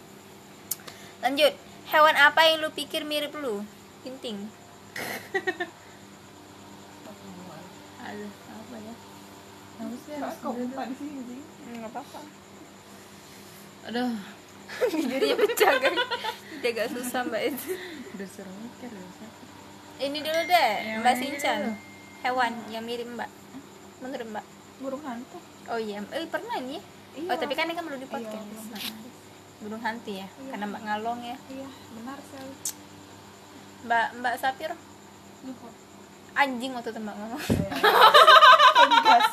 [SPEAKER 1] lanjut. Hewan apa yang lu pikir mirip lu? Pinting
[SPEAKER 2] ada apa ya? Apa sih
[SPEAKER 3] Soalnya kau buka di sini sih.
[SPEAKER 1] nggak apa-apa.
[SPEAKER 2] Aduh.
[SPEAKER 1] Bibirnya pecah kan? Udah agak susah mbak itu
[SPEAKER 2] udah seru mikir
[SPEAKER 1] ini dulu deh mbak
[SPEAKER 2] dulu?
[SPEAKER 1] Hewan yang mirip mbak. Menurut mbak.
[SPEAKER 3] Burung hantu.
[SPEAKER 1] oh iya eh pernah nih
[SPEAKER 3] Iya.
[SPEAKER 1] oh tapi kan ini kan belum di
[SPEAKER 3] Iya,
[SPEAKER 1] podcast
[SPEAKER 3] belum.
[SPEAKER 1] Nah, burung hantu ya karena mbak ngalong ya.
[SPEAKER 3] Iya, benar sekali.
[SPEAKER 1] mbak mbak Sapir anjing waktu itu mbak ngomong.
[SPEAKER 3] Ngegas.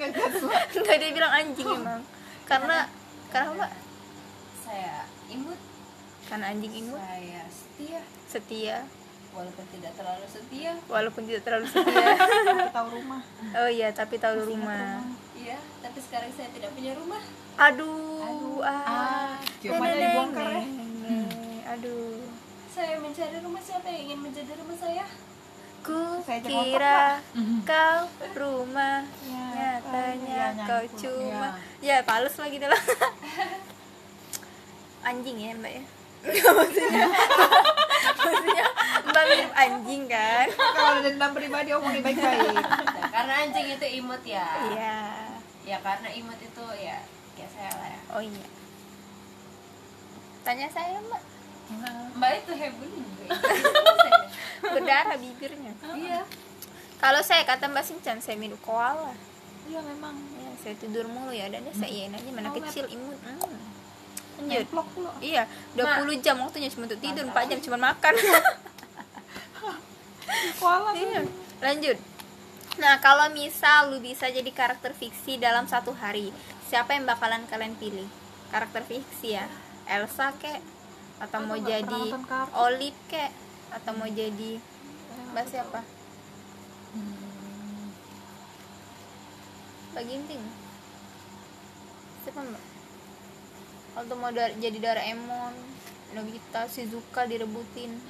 [SPEAKER 3] Ngegas, Mbak.
[SPEAKER 1] Enggak dia bilang anjing emang. Karena karena mbak?
[SPEAKER 4] Saya imut.
[SPEAKER 1] Karena anjing imut.
[SPEAKER 4] Saya setia.
[SPEAKER 1] Setia
[SPEAKER 4] walaupun tidak terlalu setia.
[SPEAKER 1] Walaupun tidak terlalu setia.
[SPEAKER 3] Tapi tahu rumah.
[SPEAKER 1] oh iya tapi tahu
[SPEAKER 3] Masih
[SPEAKER 1] rumah.
[SPEAKER 4] iya tapi sekarang saya tidak punya rumah.
[SPEAKER 1] Aduh ah.
[SPEAKER 3] Rumahnya
[SPEAKER 1] Neneng,
[SPEAKER 3] dibongkar ya.
[SPEAKER 1] neneng. aduh.
[SPEAKER 4] Saya mencari rumah siapa yang ingin menjadi rumah saya?
[SPEAKER 1] Ku
[SPEAKER 3] Saya
[SPEAKER 1] kira kau rumah
[SPEAKER 3] Ya,
[SPEAKER 1] nyatanya
[SPEAKER 3] ya,
[SPEAKER 1] kau cuma ya. Pales lagi dalam anjing ya mbak ya maksudnya maksudnya mbak mirip anjing kan?
[SPEAKER 3] Kalau ada dendam pribadi omongin baik-baik.
[SPEAKER 4] Nah, karena anjing itu imut ya.
[SPEAKER 1] Iya.
[SPEAKER 4] Ya karena imut itu ya kayak saya lah ya.
[SPEAKER 1] Oh iya. Tanya saya mbak.
[SPEAKER 4] Mbak itu hebat. Juga
[SPEAKER 1] berdarah bibirnya.
[SPEAKER 4] Iya.
[SPEAKER 1] Kalau saya kata mbak Sinchan saya minum koala.
[SPEAKER 3] Iya memang.
[SPEAKER 1] Ya saya tidur mulu ya dan saya iyain aja mana
[SPEAKER 3] Oh,
[SPEAKER 1] kecil imut. Hmm. Lanjut iya 20 jam waktunya cuma untuk tidur 4 jam cuma makan
[SPEAKER 3] koala
[SPEAKER 1] Iya. Lanjut. Nah, kalau misal lu bisa jadi karakter fiksi dalam satu hari, siapa yang bakalan kalian pilih? Karakter fiksi ya. Elsa kek atau mau jadi. Olive kek atau mau jadi Mbak siapa? Mbak Ginting. Siapa Mbak? Atau mau da- jadi Doraemon, Nobita, Shizuka direbutin.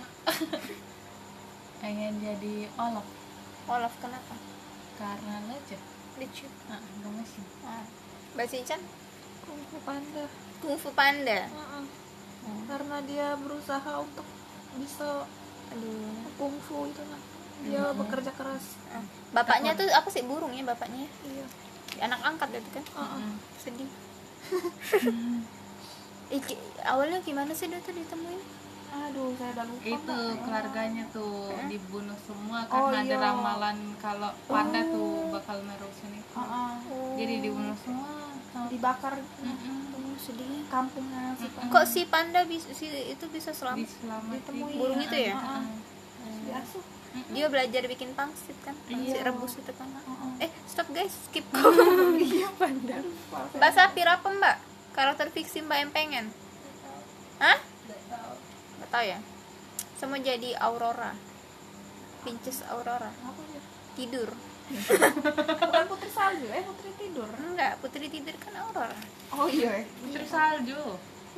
[SPEAKER 2] pengen jadi Olaf
[SPEAKER 1] Olaf kenapa?
[SPEAKER 2] karena lucu
[SPEAKER 1] Lucu.
[SPEAKER 2] nah gemesin
[SPEAKER 1] Ah. Mbak Sinchan?
[SPEAKER 3] Kung Fu Panda
[SPEAKER 1] Fu Panda.
[SPEAKER 3] Heeh. karena dia berusaha untuk bisa
[SPEAKER 1] Aduh.
[SPEAKER 3] kungfu itu nah dia bekerja keras
[SPEAKER 1] Ah. Bapaknya tuh apa sih burung ya bapaknya?
[SPEAKER 3] iya
[SPEAKER 1] Anak angkat itu kan?
[SPEAKER 3] Heeh.
[SPEAKER 1] Sedih. Ih, ki- awalnya gimana sih dia tuh ditemuin?
[SPEAKER 3] aduh saya udah lupa
[SPEAKER 2] itu
[SPEAKER 3] Mbak.
[SPEAKER 2] keluarganya tuh dibunuh semua
[SPEAKER 3] Oh,
[SPEAKER 2] karena ada
[SPEAKER 3] iya.
[SPEAKER 2] ramalan kalau panda tuh bakal merusak itu
[SPEAKER 3] Heeh.
[SPEAKER 2] jadi dibunuh semua
[SPEAKER 3] dibakar
[SPEAKER 2] Mm-mm.
[SPEAKER 1] Oh, sedih.
[SPEAKER 3] kampungnya si Panda.
[SPEAKER 1] Kok si panda bisa si itu bisa selamat?
[SPEAKER 3] Ditemuin.
[SPEAKER 1] Burung itu ya?
[SPEAKER 3] Heeh.
[SPEAKER 2] Heeh.
[SPEAKER 3] diasuh
[SPEAKER 1] Dia belajar bikin pangsit kan? Pangsit
[SPEAKER 3] Iya.
[SPEAKER 1] rebus itu kan?
[SPEAKER 3] Heeh.
[SPEAKER 1] Eh, stop guys, skip.
[SPEAKER 3] iya panda
[SPEAKER 1] Mbak Sapir apa Mbak? Karakter fiksi Mbak yang pengen? Hah? Gak tau ya? Sama jadi Aurora Princess Aurora Tidur
[SPEAKER 3] bukan putri salju eh putri tidur
[SPEAKER 1] Enggak, Putri Tidur kan Aurora
[SPEAKER 3] oh iya eh.
[SPEAKER 2] putri salju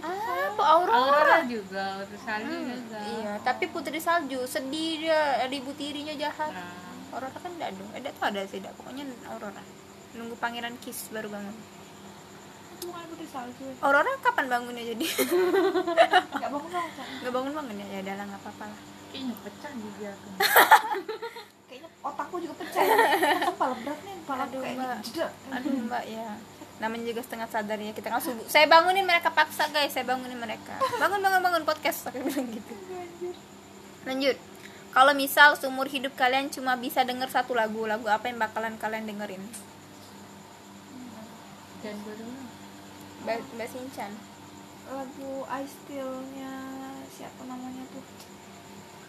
[SPEAKER 1] Ah, apa Aurora?
[SPEAKER 2] Aurora juga putri salju
[SPEAKER 1] Hmm,
[SPEAKER 2] juga
[SPEAKER 1] Iya, tapi Putri Salju sedih dia, ibu tirinya jahat.
[SPEAKER 2] Nah,
[SPEAKER 1] Aurora kan enggak ada. Ada tuh ada sih. Pokoknya Aurora. Nunggu pangeran Kiss baru bangun.
[SPEAKER 3] Itu bukan putri salju.
[SPEAKER 1] Aurora kapan bangunnya jadi?
[SPEAKER 3] nggak bangun bangun Kak.
[SPEAKER 1] Enggak bangun-bangun ya. Ya udah lah, enggak apa-apa lah.
[SPEAKER 2] kayaknya pecah juga tuh
[SPEAKER 3] kayaknya otakku juga pecah kepala berat nih kepala
[SPEAKER 1] Aduh,
[SPEAKER 3] kayak
[SPEAKER 1] Mbak. Aduh, Mbak ya. Namanya juga setengah sadar ya. Kita nggak subuh. Saya bangunin mereka paksa, guys. Saya bangunin mereka. Bangun, bangun, bangun podcast. Saya bilang gitu. Lanjut. Kalau misal seumur hidup kalian cuma bisa denger satu lagu, lagu apa yang bakalan kalian dengerin?
[SPEAKER 2] dan dulu
[SPEAKER 1] Mbak, Mbak Sinchan.
[SPEAKER 3] lagu I Still-nya siapa namanya tuh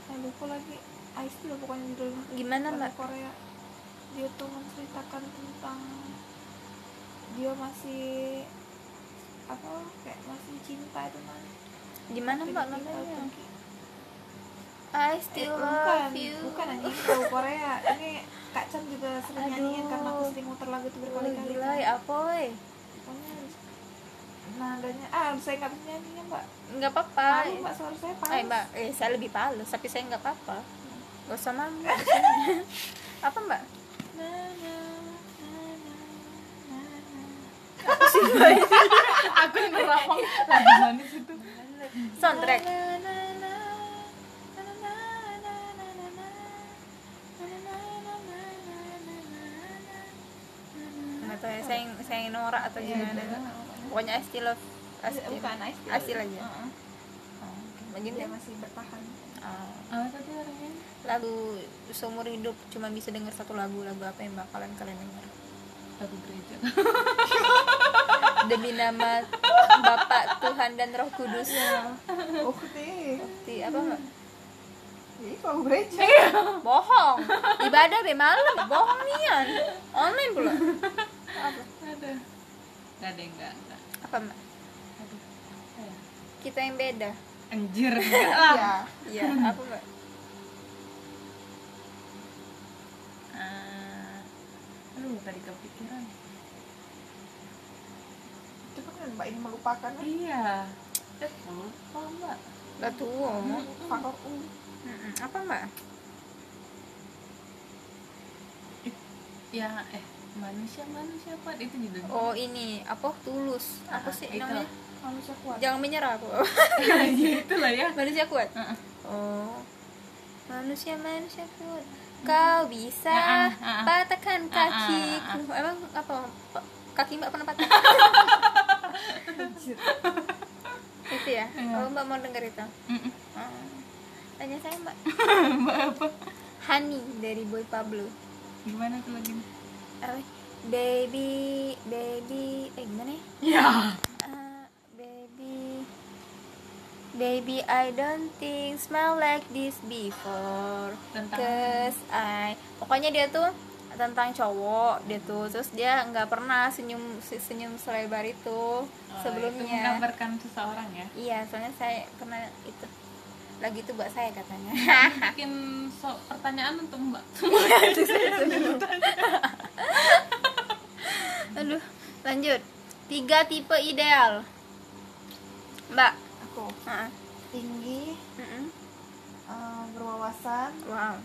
[SPEAKER 3] saya lupa lagi I Still pokoknya judulnya
[SPEAKER 1] Gimana, Mbak?
[SPEAKER 3] Korea dia tuh menceritakan tentang dia masih apa kayak masih cinta itu nah
[SPEAKER 1] Gimana Mbak namanya? I
[SPEAKER 3] Eh,
[SPEAKER 1] still
[SPEAKER 3] bukan,
[SPEAKER 1] love you.
[SPEAKER 3] bukan anjing lagu Korea. Ini Kak Chan juga sering nyanyiin karena aku sering muter lagu itu
[SPEAKER 1] Oh,
[SPEAKER 3] berkali-kali.
[SPEAKER 1] gila
[SPEAKER 3] kan.
[SPEAKER 1] ya apa
[SPEAKER 3] nadanya ah saya nggak bisa nyanyinya mbak
[SPEAKER 1] nggak apa-apa
[SPEAKER 3] malu mbak suara saya panas eh,
[SPEAKER 1] mbak eh saya lebih panas tapi saya nggak apa-apa gak usah malu apa mbak
[SPEAKER 3] aku yang na,
[SPEAKER 2] aku lagu manis itu
[SPEAKER 1] soundtrack atau saya saya norak atau gimana Pokoknya I still love. I still,
[SPEAKER 3] bukan I still.
[SPEAKER 1] I still aja.
[SPEAKER 3] Heeh.
[SPEAKER 1] Oh,
[SPEAKER 3] dia
[SPEAKER 1] deh.
[SPEAKER 3] masih bertahan
[SPEAKER 1] Oh.
[SPEAKER 2] apa tadi orangnya
[SPEAKER 1] Lagu seumur hidup cuma bisa denger satu lagu, lagu apa yang bakalan kalian denger?
[SPEAKER 2] lagu gereja
[SPEAKER 1] Demi nama Bapak Tuhan dan Roh Kudus.
[SPEAKER 3] oh deh
[SPEAKER 1] Di apa mbak?
[SPEAKER 3] ini lagu gereja
[SPEAKER 1] bohong ibadah be malam bohong nian online pula apa
[SPEAKER 2] ada nggak ada yang nggak nggak
[SPEAKER 1] apa mbak? Kita yang beda.
[SPEAKER 2] Anjir. Lah
[SPEAKER 3] ya
[SPEAKER 1] iya. Apa mbak?
[SPEAKER 2] Ah, aduh tadi kepikiran.
[SPEAKER 3] Coba kan mbak ini melupakan.
[SPEAKER 2] Iya. Eh lupa mbak.
[SPEAKER 1] Gak tua.
[SPEAKER 3] Faktor u.
[SPEAKER 1] Apa mbak?
[SPEAKER 2] Ya eh manusia manusia apa itu judulnya
[SPEAKER 1] oh ini. Apa? Tulus. Apa
[SPEAKER 2] Ah,
[SPEAKER 1] sih
[SPEAKER 2] itu.
[SPEAKER 1] namanya?
[SPEAKER 3] Manusia kuat.
[SPEAKER 1] Jangan menyerah aku.
[SPEAKER 2] Ya itulah ya.
[SPEAKER 1] Manusia kuat?
[SPEAKER 2] Heeh.
[SPEAKER 1] oh. Manusia manusia kuat kau bisa
[SPEAKER 2] ah.
[SPEAKER 1] patahkan
[SPEAKER 2] Ah, ah,
[SPEAKER 1] kakiku. emang apa? Pa- kaki mbak pernah patah? Itu ya?
[SPEAKER 2] Iya.
[SPEAKER 1] oh mbak mau denger itu. Tanya saya mbak.
[SPEAKER 2] Mbak apa?
[SPEAKER 1] Honey dari Boy Pablo.
[SPEAKER 2] Gimana tuh lagi
[SPEAKER 1] apa? Baby baby eh gimana ya?
[SPEAKER 2] Ya
[SPEAKER 1] Uh, baby baby I don't think smell like this before.
[SPEAKER 2] Tentang-
[SPEAKER 1] cause I pokoknya dia tuh tentang cowok dia tuh terus dia nggak pernah senyum se- senyum selebar itu
[SPEAKER 2] Oh, itu
[SPEAKER 1] sebelumnya
[SPEAKER 2] menggambarkan seseorang ya?
[SPEAKER 1] Iya soalnya saya pernah itu lagi itu buat saya katanya.
[SPEAKER 2] Bikin so- pertanyaan untuk mbak
[SPEAKER 1] aduh lanjut. Tiga tipe ideal. Mbak.
[SPEAKER 3] Aku.
[SPEAKER 1] Heeh.
[SPEAKER 3] tinggi.
[SPEAKER 1] Mm-mm.
[SPEAKER 3] eh, berwawasan.
[SPEAKER 1] Wow.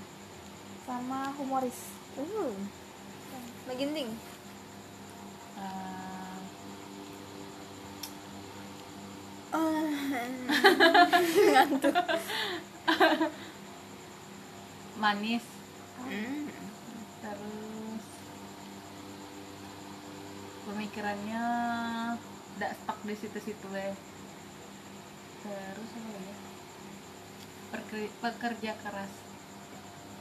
[SPEAKER 3] Sama humoris.
[SPEAKER 1] Uh. Mbak Ginting.
[SPEAKER 2] Eh,
[SPEAKER 1] ngantuk.
[SPEAKER 2] Manis.
[SPEAKER 1] Hmm.
[SPEAKER 2] terus pemikirannya tidak stuck di situ-situ eh. Terus apa lagi? Ya? Perke- pekerja keras.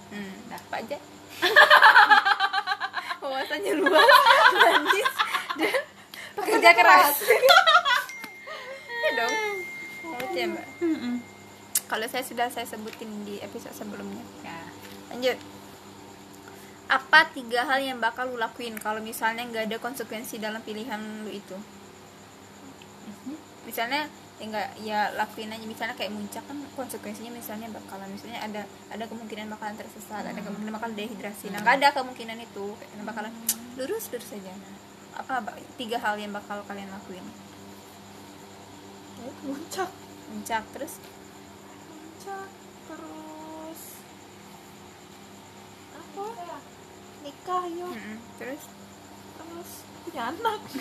[SPEAKER 1] Hmm.
[SPEAKER 2] dah
[SPEAKER 1] Pak aja wawasannya luas manis dan pekerja keras. Ya dong. Ya mbak. Kalau saya sudah saya sebutin di episode sebelumnya.
[SPEAKER 2] Ya.
[SPEAKER 1] Lanjut apa tiga hal yang bakal lu lakuin kalau misalnya nggak ada konsekuensi dalam pilihan lu itu? Misalnya ya nggak ya lakuin aja. Misalnya kayak muncak kan konsekuensinya misalnya bakalan misalnya ada ada kemungkinan bakalan tersesat ada kemungkinan bakal dehidrasi. Nah nggak ada kemungkinan itu. Kayak bakalan lurus lurus saja nah, apa tiga hal yang bakal kalian lakuin?
[SPEAKER 3] Oh, muncak.
[SPEAKER 1] Muncak terus?
[SPEAKER 3] Muncak terus apa nikah yuk
[SPEAKER 1] Mm-mm. terus?
[SPEAKER 3] Terus punya anak.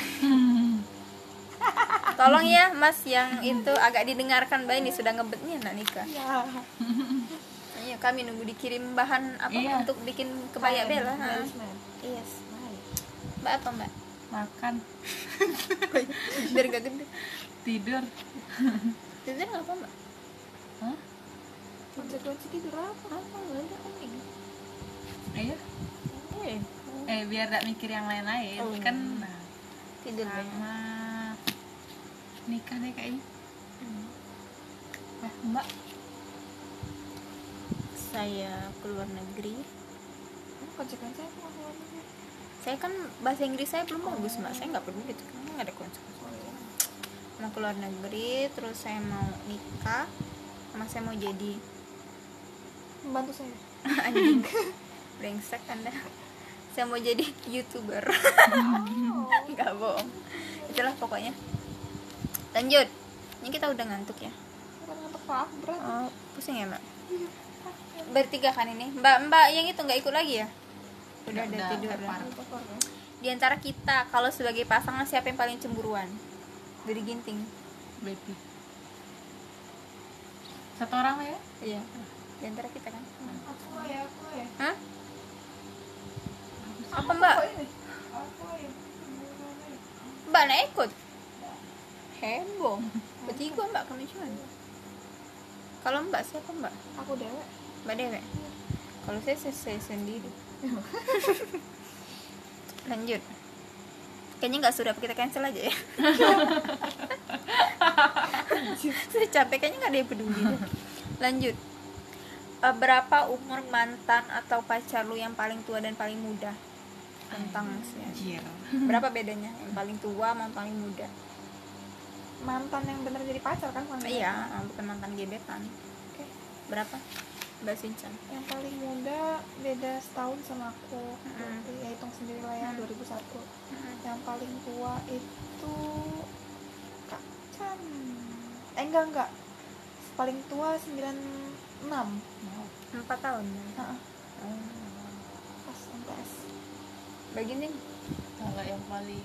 [SPEAKER 1] Tolong ya mas yang itu agak didengarkan. Mbak ini sudah ngebetnya nak nikah.
[SPEAKER 3] Ya
[SPEAKER 1] iya kami nunggu dikirim bahan apa
[SPEAKER 2] Iya.
[SPEAKER 1] untuk bikin kebaya bella ha.
[SPEAKER 3] Salesman.
[SPEAKER 1] yes
[SPEAKER 3] Baik.
[SPEAKER 1] mbak apa mbak?
[SPEAKER 2] Makan.
[SPEAKER 1] Biar gak gede
[SPEAKER 2] tidur.
[SPEAKER 1] Tidur nggak apa mbak?
[SPEAKER 2] Hah?
[SPEAKER 3] konsekuensi tidur apa?
[SPEAKER 1] Apa? Nggak ada kan ini?
[SPEAKER 2] Iya
[SPEAKER 1] eh
[SPEAKER 2] eh biar tidak mikir yang lain-lain.
[SPEAKER 1] Oh.
[SPEAKER 2] kan nah,
[SPEAKER 1] tidur
[SPEAKER 2] sama nikah deh kayaknya. Eh mbak.
[SPEAKER 1] Saya keluar negeri.
[SPEAKER 3] Hmm, konsekuensi apa kalau keluar negeri?
[SPEAKER 1] saya kan bahasa Inggris saya belum bagus mbak. Saya nggak peduli itu. Kan nggak ada konsekuensi mau keluar negeri terus saya mau nikah sama saya mau jadi
[SPEAKER 3] membantu saya.
[SPEAKER 1] Anjing. Brengsek anda saya mau jadi youtuber. Nggak bohong. Itulah pokoknya. Lanjut. Ini kita udah ngantuk ya?
[SPEAKER 3] Bukan ngantuk maaf berat.
[SPEAKER 1] Oh pusing ya mbak? Bertiga kan ini? Mbak mbak yang itu nggak ikut lagi ya? Udah ada tidur di antara kita kalau sebagai pasangan siapa yang paling cemburuan? Dari ginting.
[SPEAKER 2] Baby. Satu orang ya?
[SPEAKER 1] Iya. Di antara kita kan?
[SPEAKER 3] Aku ya aku ya.
[SPEAKER 1] Hah? Apa mbak? Mbak nak ikut? Heboh. Bertiga mbak kami cuman kalau mbak siapa mbak?
[SPEAKER 3] Aku dewek.
[SPEAKER 1] Mbak Dewe kalau saya saya, saya sendiri. Lanjut. Kayaknya nggak sudah kita cancel aja ya. Saya capek kayaknya nggak ada yang peduli lanjut. Eh, berapa umur mantan atau pacar lu yang paling tua dan paling muda tentang usia
[SPEAKER 2] anjir
[SPEAKER 1] berapa bedanya? Yang paling tua sama yang paling muda?
[SPEAKER 3] Mantan yang bener jadi pacar kan mantan
[SPEAKER 1] iya bukan mantan gebetan.
[SPEAKER 3] Oke.
[SPEAKER 1] berapa? Mbak Sinchan
[SPEAKER 3] yang paling muda beda setahun sama aku. Berarti ya hitung sendiri lah ya
[SPEAKER 1] Mm.
[SPEAKER 3] 2001 yang paling tua itu kak Chan. Eh enggak enggak. Paling tua 96
[SPEAKER 1] empat tahun.
[SPEAKER 3] Heeh, pas MTS
[SPEAKER 1] begini.
[SPEAKER 2] Kalau yang paling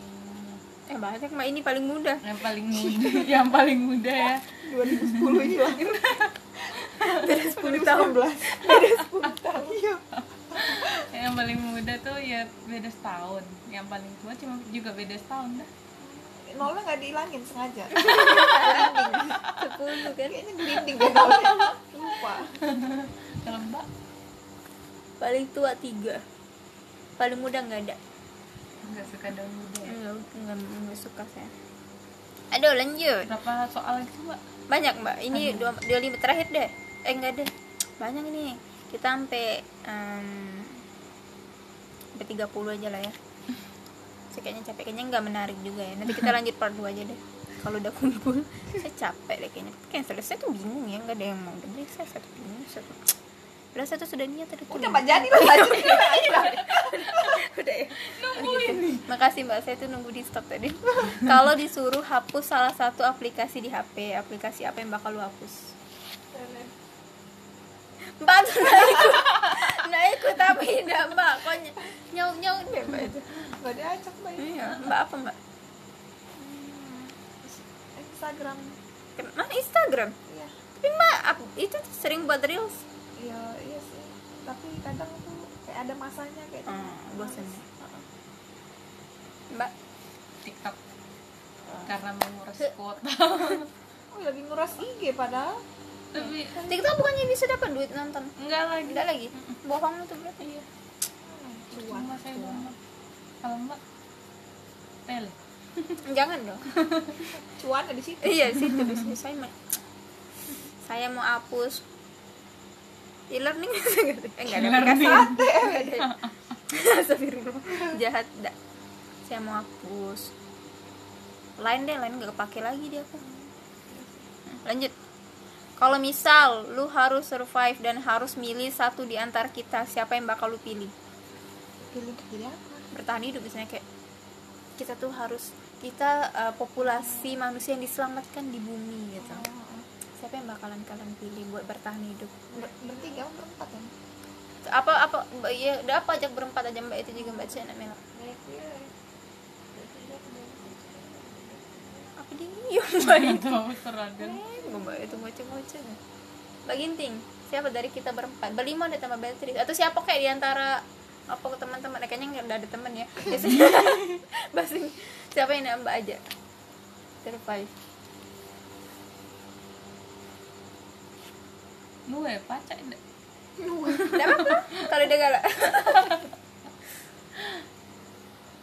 [SPEAKER 1] eh banyak mah ini paling muda
[SPEAKER 2] yang paling muda yang paling muda ya.
[SPEAKER 3] 2010 ini lahir
[SPEAKER 1] beda 10 tahun.
[SPEAKER 3] Iya.
[SPEAKER 2] Yang paling muda tuh ya beda setahun. Yang paling tua cuma juga beda setahun dah.
[SPEAKER 3] Nolnya nggak dihilangin sengaja.
[SPEAKER 1] 10 kan?
[SPEAKER 3] Kayaknya gelinding deh lupa.
[SPEAKER 2] Kalau mbak?
[SPEAKER 1] Paling tua 3 paling muda nggak ada?
[SPEAKER 2] Nggak suka daun muda ya?
[SPEAKER 1] Nggak nggak nggak suka saya. Aduh lanjut.
[SPEAKER 2] Berapa soal lagi mbak?
[SPEAKER 1] Banyak mbak. Ini dua, dua lima terakhir deh. Eh enggak deh. Banyak ini. Kita sampai em, sampai 30 aja lah ya. Saya kayaknya capek. Kayaknya nggak menarik juga ya. Nanti kita lanjut part 2 aja deh. Kalau udah kumpul. Saya capek deh kayaknya. Kayak selesai tuh bingung ya. Nggak ada yang mau dengerin saya satu bingung satu udah satu sudah niat ada tuh
[SPEAKER 3] udah mbak jadi. Lah lanjut
[SPEAKER 1] udah ya. Nungguin makasih mbak. Saya tuh nunggu di stop tadi. Kalau disuruh hapus salah satu aplikasi di HP aplikasi apa yang bakal lu hapus? Mbak tuh nggak ikut nggak ikut tapi enggak mbak. Kok ny- nyaut nyaut deh mbak itu.
[SPEAKER 3] Nggak diajak mbak ini
[SPEAKER 1] iya. Mbak apa mbak?
[SPEAKER 3] Instagram.
[SPEAKER 1] Ken- mana Instagram?
[SPEAKER 3] Iya.
[SPEAKER 1] Tapi mbak itu tuh sering buat reels
[SPEAKER 3] iya iya sih. Tapi kadang tuh kayak ada masanya kayak
[SPEAKER 1] Hmm, bosan ya.
[SPEAKER 3] Heeh.
[SPEAKER 1] mbak
[SPEAKER 2] tiktok. Karena menguras kuota.
[SPEAKER 3] Oh lagi nguras IG padahal.
[SPEAKER 2] Tapi
[SPEAKER 1] TikTok bukannya bisa dapat duit nonton?
[SPEAKER 2] Enggak lagi.
[SPEAKER 1] Enggak lagi? Bohong tuh berarti?
[SPEAKER 2] Iya.
[SPEAKER 3] Cuan
[SPEAKER 2] cuma saya doang kalau mbak tele.
[SPEAKER 1] Jangan dong.
[SPEAKER 3] Cuan ada di situ.
[SPEAKER 1] Iya sih itu bisnis saya saya mau hapus e-learning. Eh, enggak ada aplikasi Astagfirullah. jahat dah saya mau hapus. Lain deh lain nggak kepake lagi dia aku. Lanjut. Kalau misal lu harus survive dan harus milih satu di antara kita siapa yang bakal lu pilih?
[SPEAKER 3] Pilih untuk jadi apa?
[SPEAKER 1] Bertahan hidup misalnya kayak kita tuh harus kita uh, populasi manusia yang diselamatkan di bumi gitu siapa yang bakalan kalian pilih buat bertahan hidup?
[SPEAKER 3] Ber- bertiga berempat ya.
[SPEAKER 1] Apa apa Mbak, ya udah apa ajak berempat aja mbak itu juga mbak Cina Mela apa dia mbak itu mbak itu ngoceh-ngoceh mbak Ginting siapa dari kita berempat? Berlima ada tambah Beatrice. Atau siapa kayak di antara apa ke teman-teman? Eh, kayaknya nggak ada teman ya. Biasanya basing siapa yang nambah aja? Survive
[SPEAKER 2] lu ya pacak enggak
[SPEAKER 1] Nggak apa-apa. Kalau dia galak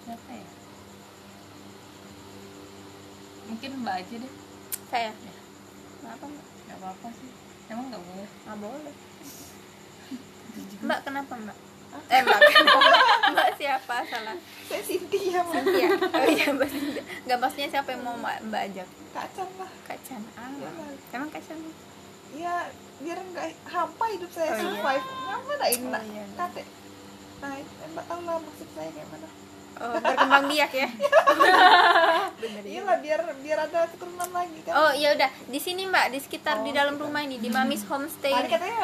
[SPEAKER 2] siapa ya? Mungkin mbak aja deh.
[SPEAKER 1] Saya Nggak apa mbak
[SPEAKER 2] nggak apa apa sih. Emang nggak boleh.
[SPEAKER 1] Nggak boleh. Mbak kenapa mbak? Eh mbak kenapa? Mbak siapa? Salah.
[SPEAKER 3] Saya Cynthia mah
[SPEAKER 1] Cynthia. Oh iya mbak Cynthia. Nggak maksudnya siapa yang mau mbak, mbak ajak?
[SPEAKER 3] Kacang lah.
[SPEAKER 1] Kacan ah
[SPEAKER 3] Iya.
[SPEAKER 1] emang kacan
[SPEAKER 3] ya biar nggak hampa hidup saya
[SPEAKER 1] Oh, iya.
[SPEAKER 3] survive nggak ada ini
[SPEAKER 1] Oh, iya.
[SPEAKER 3] kate nah eh, mbak tahu lah maksud saya kayak mana
[SPEAKER 1] oh berkembang biak ya? Bener
[SPEAKER 3] iya.
[SPEAKER 1] Ya
[SPEAKER 3] lah biar biar ada keturunan lagi kan.
[SPEAKER 1] Oh ya udah. Di sini mbak di sekitar
[SPEAKER 3] Oh,
[SPEAKER 1] di dalam
[SPEAKER 3] gitu.
[SPEAKER 1] rumah ini di Mamis Homestay
[SPEAKER 3] tadi
[SPEAKER 1] ini.
[SPEAKER 3] katanya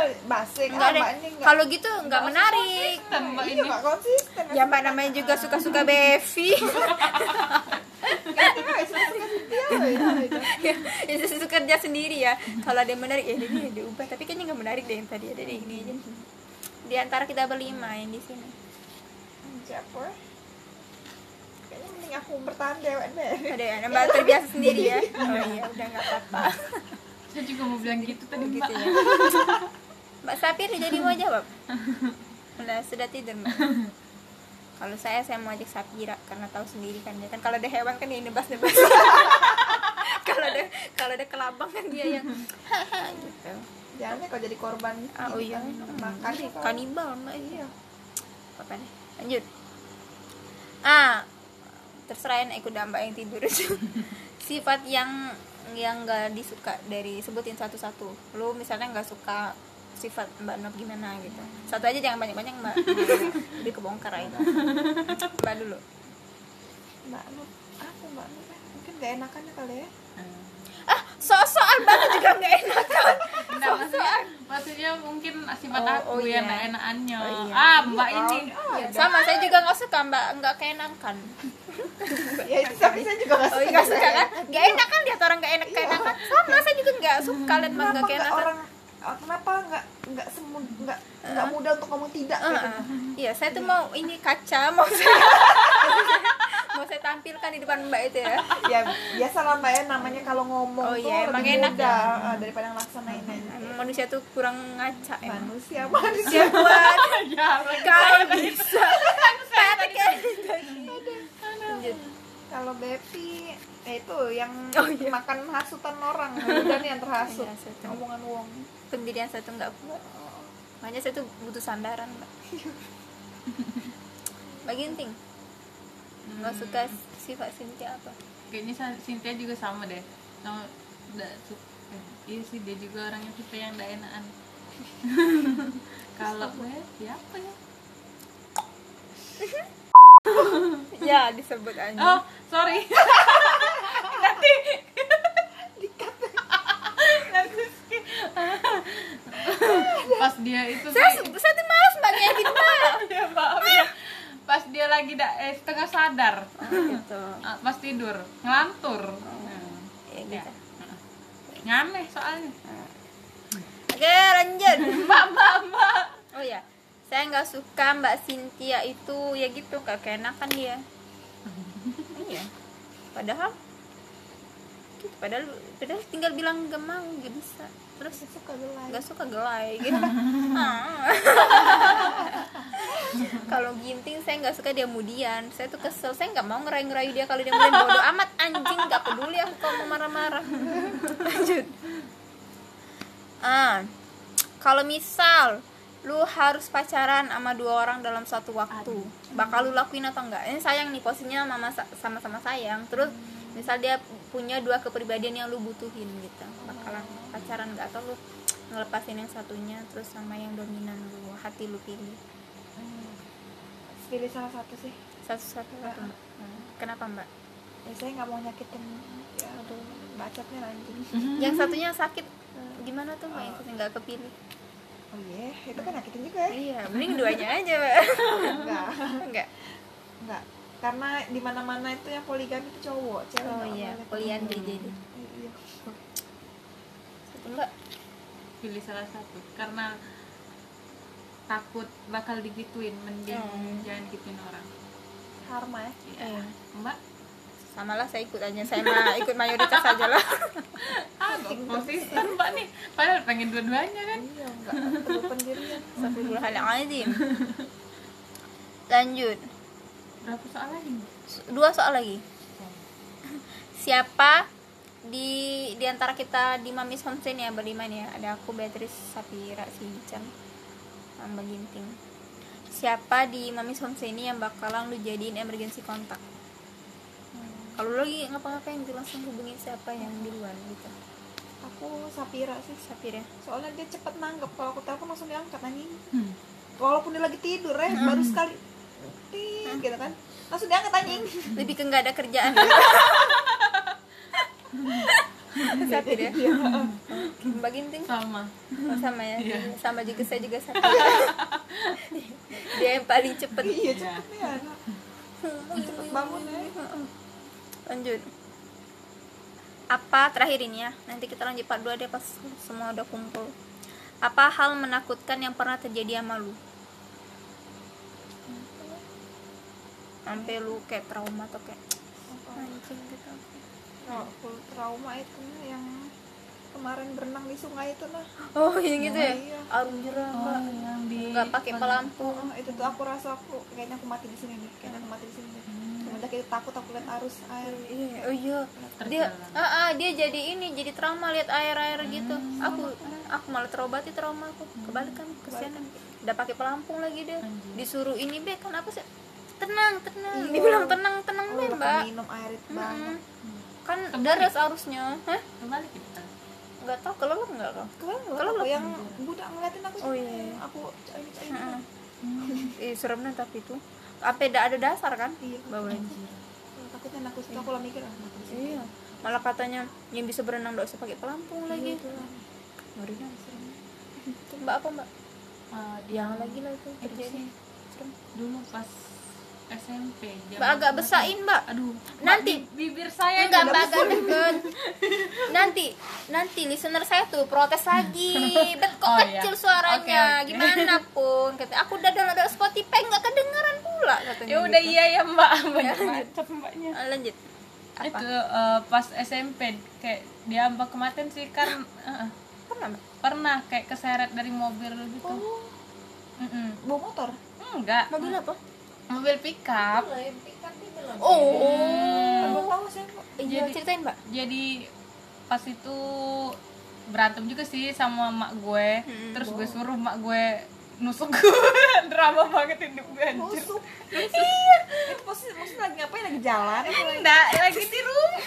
[SPEAKER 1] enggak
[SPEAKER 3] ah,
[SPEAKER 1] deh
[SPEAKER 3] ini nggak
[SPEAKER 1] kalau gitu nggak menarik.
[SPEAKER 2] mbak
[SPEAKER 3] iya
[SPEAKER 2] ini.
[SPEAKER 3] nggak konsisten.
[SPEAKER 1] Ya mbak namanya juga suka-suka Bevi.
[SPEAKER 3] Ya, itu.
[SPEAKER 1] suka kerja sendiri ya. Kalau ada yang menarik ya dia diubah. Tapi kayaknya nggak menarik deh yang tadi. Ada deh ini aja. Di antara kita berlima yang di sini.
[SPEAKER 3] Hmm, mending aku bertahan dewek deh
[SPEAKER 1] ada yang mbak terbiasa sendiri ya. Oh iya udah nggak apa-apa.
[SPEAKER 2] Saya juga mau bilang gitu tadi
[SPEAKER 1] gitu
[SPEAKER 2] mbak.
[SPEAKER 1] ya. Mbak Sapir jadi mau jawab udah sudah tidur mbak? Kalau saya saya mau ajak Sapira karena tahu sendiri kan dia. Kan kalau ada hewan kan dia nebas-nebas. Kalau ada kalau ada kelabang kan dia yang gitu.
[SPEAKER 3] Jangan deh kalau jadi korban.
[SPEAKER 1] Ah oh iya.
[SPEAKER 3] Makan.
[SPEAKER 1] Kanibal mbak iya. Apa nih lanjut. Ah terserah ya ikut mbak yang tidur sifat yang yang nggak disuka dari sebutin satu-satu. Lu misalnya nggak suka sifat mbak Nop gimana gitu. Satu aja jangan banyak-banyak mbak. Lebih kebongkar aja. Mbak dulu.
[SPEAKER 3] Mbak Nur apa mbak Nur mungkin gak enakan ya kali ya?
[SPEAKER 1] Ah soal mbak tuh juga nggak enak kan
[SPEAKER 2] Enggak, maksudnya, mungkin sifat
[SPEAKER 1] Oh,
[SPEAKER 2] aku
[SPEAKER 1] oh iya.
[SPEAKER 2] yang enak-enakannya.
[SPEAKER 1] Oh iya.
[SPEAKER 2] ah mbak ini.
[SPEAKER 1] Iya, sama saya juga nggak suka mbak. Nggak keenakan.
[SPEAKER 3] Ya itu tapi saya juga gak
[SPEAKER 1] Oh
[SPEAKER 3] suka
[SPEAKER 1] iya suka kan? Gak enak kan lihat orang gak enak keenakan. Sama saya juga gak suka lihat mbak gak
[SPEAKER 3] nggak
[SPEAKER 1] keenakan.
[SPEAKER 3] orang kenapa nggak nggak semu nggak nggak mudah untuk ngomong tidak
[SPEAKER 1] Eh,
[SPEAKER 3] gitu?
[SPEAKER 1] Eh. iya saya tuh mau ini kaca mau saya mau saya tampilkan di depan mbak itu ya.
[SPEAKER 3] Ya biasa lah mbak ya namanya kalau ngomong
[SPEAKER 1] Oh
[SPEAKER 3] tuh
[SPEAKER 1] iya, emang
[SPEAKER 3] lebih
[SPEAKER 1] enak
[SPEAKER 3] mudah
[SPEAKER 1] ya.
[SPEAKER 3] ah, daripada.
[SPEAKER 1] Emang manusia tuh kurang ngaca ya
[SPEAKER 3] manusia manusia
[SPEAKER 1] dia buat.
[SPEAKER 2] ya
[SPEAKER 1] kau bisa. Kata kayak gitu. Lanjut.
[SPEAKER 3] kalau Bepi eh, itu yang
[SPEAKER 1] Oh, iya.
[SPEAKER 3] makan hasutan orang. Dan yang terhasut.
[SPEAKER 1] Iya,
[SPEAKER 3] omongan wong
[SPEAKER 1] pendirian saya tuh nggak kuat. Makanya saya tuh butuh sandaran mbak. Mbak Ginting nggak suka sifat Cynthia apa?
[SPEAKER 2] Kayaknya Cynthia juga sama deh. Nggak su- eh, iya sih dia juga orangnya tipe yang nggak enakan. Kalau gue siapa ya?
[SPEAKER 1] Ya disebut aja
[SPEAKER 2] oh sorry. Nanti. Nanti. Skip. pas dia itu
[SPEAKER 1] saya
[SPEAKER 2] sih-
[SPEAKER 1] saya tuh malas mbak ngedit mbak.
[SPEAKER 2] Ya maaf ya. Pas dia lagi da, eh, setengah sadar.
[SPEAKER 1] Gitu.
[SPEAKER 2] Ah, pas tidur ngelantur.
[SPEAKER 1] Ya. gitu
[SPEAKER 2] nyaneh soalnya.
[SPEAKER 1] Oke lanjut.
[SPEAKER 2] Mbak mbak mbak.
[SPEAKER 1] Oh ya saya nggak suka mbak Cynthia itu ya gitu gak keenakan dia. Iya. Padahal padahal padahal tinggal bilang gak mau gak bisa. Terus
[SPEAKER 3] suka gelai.
[SPEAKER 1] nggak suka gelai gitu. Ah. kalau ginting saya nggak suka dia mudian. Saya tuh kesel. Saya nggak mau ngerayu ngerayu dia kalau dia mudian. Bodoh amat anjing. Nggak peduli aku kalau mau marah-marah. Lanjut. Ah. Kalau misal lu harus pacaran sama dua orang dalam satu waktu bakal lu lakuin atau enggak? Ini sayang nih posisinya mama sa- sama-sama sayang. Terus misal dia punya dua kepribadian yang lu butuhin gitu. Bakalan pacaran nggak? Atau lu ngelepasin yang satunya terus sama yang dominan lu hati lu pilih?
[SPEAKER 3] Pilih salah satu sih.
[SPEAKER 1] Satu satu satu mbak Hmm. kenapa mbak?
[SPEAKER 3] Ya saya nggak mau nyakitin ya aduh bacotnya anjing
[SPEAKER 1] yang satunya sakit. Gimana tuh mbak yang satunya nggak kepilih?
[SPEAKER 3] Oh iya itu kan nyakitin juga ya.
[SPEAKER 1] Iya mending duanya aja mbak.
[SPEAKER 3] Enggak
[SPEAKER 1] enggak
[SPEAKER 3] enggak karena di mana mana itu yang poligami itu cowok cewek
[SPEAKER 1] oh iya poliandri jadi.
[SPEAKER 3] iya.
[SPEAKER 1] Satu mbak
[SPEAKER 2] pilih salah satu karena takut bakal digituin mending
[SPEAKER 1] Hmm.
[SPEAKER 2] jangan gituin orang.
[SPEAKER 3] Karma ya?
[SPEAKER 2] Iya. mbak?
[SPEAKER 1] Sama lah saya ikut aja saya mah ikut mayoritas aja lah.
[SPEAKER 2] Ah konsisten mbak nih? Padahal pengen dua-duanya kan?
[SPEAKER 3] Iya enggak perlu pendirian.
[SPEAKER 1] Astagfirullahaladzim lanjut
[SPEAKER 2] berapa soal lagi
[SPEAKER 1] dua soal lagi. Siapa di di antara kita di Mamis Homestay ya berlima nih ya? Ada aku Beatrice Sapira Sinchan sama Mbak Ginting. Siapa di Mamis Homestay ini yang bakalan lu jadiin emergency kontak kalau lu lagi ngapa-ngapain langsung hubungin siapa yang di luar gitu.
[SPEAKER 3] Aku Sapira sih
[SPEAKER 1] Sapira
[SPEAKER 3] soalnya dia cepet nanggep. Kalau aku telepon langsung diangkat anjing.
[SPEAKER 2] Hmm.
[SPEAKER 3] walaupun dia lagi tidur ya baru sekali Ting, gitu kan. Langsung diangkat anjing
[SPEAKER 1] lebih ke nggak ada kerjaan. Sapira ya Mbak Ginting?
[SPEAKER 2] Sama.
[SPEAKER 1] Oh, sama ya.
[SPEAKER 2] Iya.
[SPEAKER 1] sama juga saya juga sakit dia yang paling cepet.
[SPEAKER 3] Iya cepet anak. Cepet bangun ya.
[SPEAKER 1] Lanjut. Apa terakhir ini ya? Nanti kita lanjut part 2 deh pas semua udah kumpul. Apa hal menakutkan yang pernah terjadi sama lu sampai lu kayak trauma atau kayak anjing gitu
[SPEAKER 3] oh, full trauma itu nah, yang kemarin berenang di sungai itu nah
[SPEAKER 1] oh yang gitu ya
[SPEAKER 3] iya.
[SPEAKER 1] arum jeram mbak
[SPEAKER 2] Oh,
[SPEAKER 1] nggak pakai pelampu
[SPEAKER 3] oh, itu tuh aku rasa aku kayaknya aku mati di sini nih kayaknya aku mati di sini nih semenjak itu takut aku lihat arus air
[SPEAKER 1] Iya, oh iya. Dia, ah, ah, dia jadi ini, jadi trauma lihat air-air gitu. Aku, aku malah terobati trauma aku. Kebalikan, kesianan. Udah pakai pelampung lagi dia.
[SPEAKER 2] Anjir.
[SPEAKER 1] Disuruh ini be, kan apa sih? Tenang, tenang. Dibilang tenang, tenang
[SPEAKER 3] oh, udah
[SPEAKER 1] mbak.
[SPEAKER 3] minum air itu
[SPEAKER 1] Mm-mm.
[SPEAKER 3] banget
[SPEAKER 1] Kan
[SPEAKER 2] Kebalik.
[SPEAKER 1] deras arusnya. Hah?
[SPEAKER 2] kembali kita
[SPEAKER 1] Nggak tahu kelelep nggak kau?
[SPEAKER 3] kalau
[SPEAKER 1] Kalau lo-
[SPEAKER 3] yang budak ngeliatin aku
[SPEAKER 1] Oh, iya.
[SPEAKER 3] aku cari cari
[SPEAKER 1] Heeh. Ih, seremnya tapi itu. Apa ada ada dasar kan?
[SPEAKER 3] iya
[SPEAKER 1] Baunya.
[SPEAKER 3] takutnya aku situ aku lah mikir.
[SPEAKER 1] Iya. Malah katanya yang bisa berenang nggak usah pakai pelampung lagi.
[SPEAKER 3] Iya, itulah.
[SPEAKER 1] Ngeri kan seremnya. Itu Mbak apa mbak?
[SPEAKER 2] Eh,
[SPEAKER 1] Yang lagi lah itu terjadi.
[SPEAKER 2] dulu pas SMP
[SPEAKER 1] mbak agak besain mbak.
[SPEAKER 2] Aduh
[SPEAKER 1] Nanti.
[SPEAKER 2] Mbak, bi- bibir saya
[SPEAKER 1] enggak mbak agak deket. Nanti nanti listener saya tuh protes lagi. Bet kok
[SPEAKER 2] Oh, iya.
[SPEAKER 1] kecil suaranya?
[SPEAKER 2] Oke, oke.
[SPEAKER 1] gimana pun kata aku udah download Spotify nggak kedengeran pula katanya
[SPEAKER 2] ya udah
[SPEAKER 1] gitu.
[SPEAKER 2] iya ya mbak. Banyak macam mbaknya.
[SPEAKER 1] Ah, lanjut. Apa?
[SPEAKER 2] Itu eh, pas SMP kayak dia mbak kematian sih kan eh,
[SPEAKER 1] pernah mbak?
[SPEAKER 2] Pernah kayak keseret dari mobil gitu.
[SPEAKER 3] Oh,
[SPEAKER 2] Mm-mm.
[SPEAKER 3] bawa motor.
[SPEAKER 2] enggak.
[SPEAKER 1] Mobil apa
[SPEAKER 2] mobil pickup.
[SPEAKER 1] Oh
[SPEAKER 3] Bawa tahu sih.
[SPEAKER 1] Iya
[SPEAKER 2] Jadi-
[SPEAKER 1] ceritain mbak.
[SPEAKER 2] jadi pas itu berantem juga sih sama mak gue.
[SPEAKER 1] Hmm,
[SPEAKER 2] terus gue suruh mak gue nusuk gue. Drama banget hidup gue anjir.
[SPEAKER 3] Tusuk. Iya. Itu pasti maksudnya lagi ngapain? Lagi jalan?
[SPEAKER 2] enggak lagi di rumah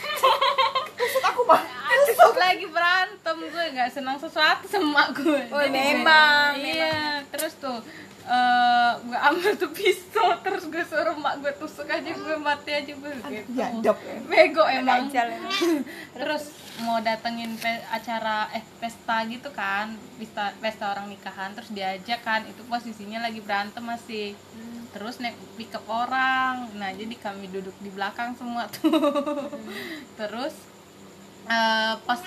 [SPEAKER 3] Tusuk aku mah.
[SPEAKER 2] Tusuk lagi berantem gue nggak senang sesuatu sama gue.
[SPEAKER 1] Oh, memang,
[SPEAKER 2] iya terus tuh eh, gue ambil tuh pistol terus gue suruh mak gue tusuk aja gue mati aja gue gitu.
[SPEAKER 3] Jadap.
[SPEAKER 2] bego emang.
[SPEAKER 1] emang.
[SPEAKER 2] terus mau datengin pe- acara eh pesta gitu kan pesta pesta orang nikahan terus diajak kan itu posisinya lagi berantem masih. Terus naik pickup orang. Nah jadi kami duduk di belakang semua tuh. Terus eh, pas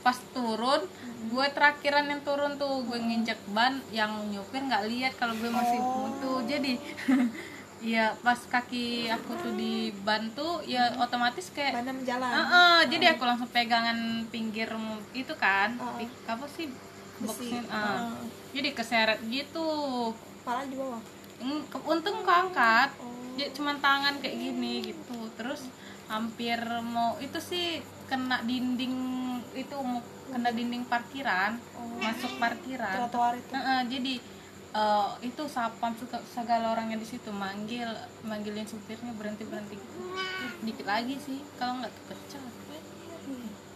[SPEAKER 2] pas turun gue terakhiran yang turun tuh gue nginjek ban yang nyopir nggak lihat kalau gue masih buntu jadi ya pas kaki aku tuh di ban tuh ya otomatis kayak
[SPEAKER 3] Mana menjalan.
[SPEAKER 2] Heeh, jadi aku langsung pegangan pinggir itu kan
[SPEAKER 3] Heeh.
[SPEAKER 2] Pik- apa sih
[SPEAKER 3] Besi.
[SPEAKER 2] boxnya ah.
[SPEAKER 3] Heeh.
[SPEAKER 2] jadi keseret gitu
[SPEAKER 3] Kepala di bawah.
[SPEAKER 2] Untung keangkat
[SPEAKER 3] Oh.
[SPEAKER 2] ya cuman tangan kayak gini gitu terus hampir mau itu sih kena dinding itu kena dinding parkiran
[SPEAKER 3] Oh.
[SPEAKER 2] masuk parkiran
[SPEAKER 3] Trotoar itu.
[SPEAKER 2] Heeh, jadi eh, itu sapam suka segala orang yang di situ manggil manggilin supirnya berhenti berhenti dikit lagi sih kalau nggak kepecah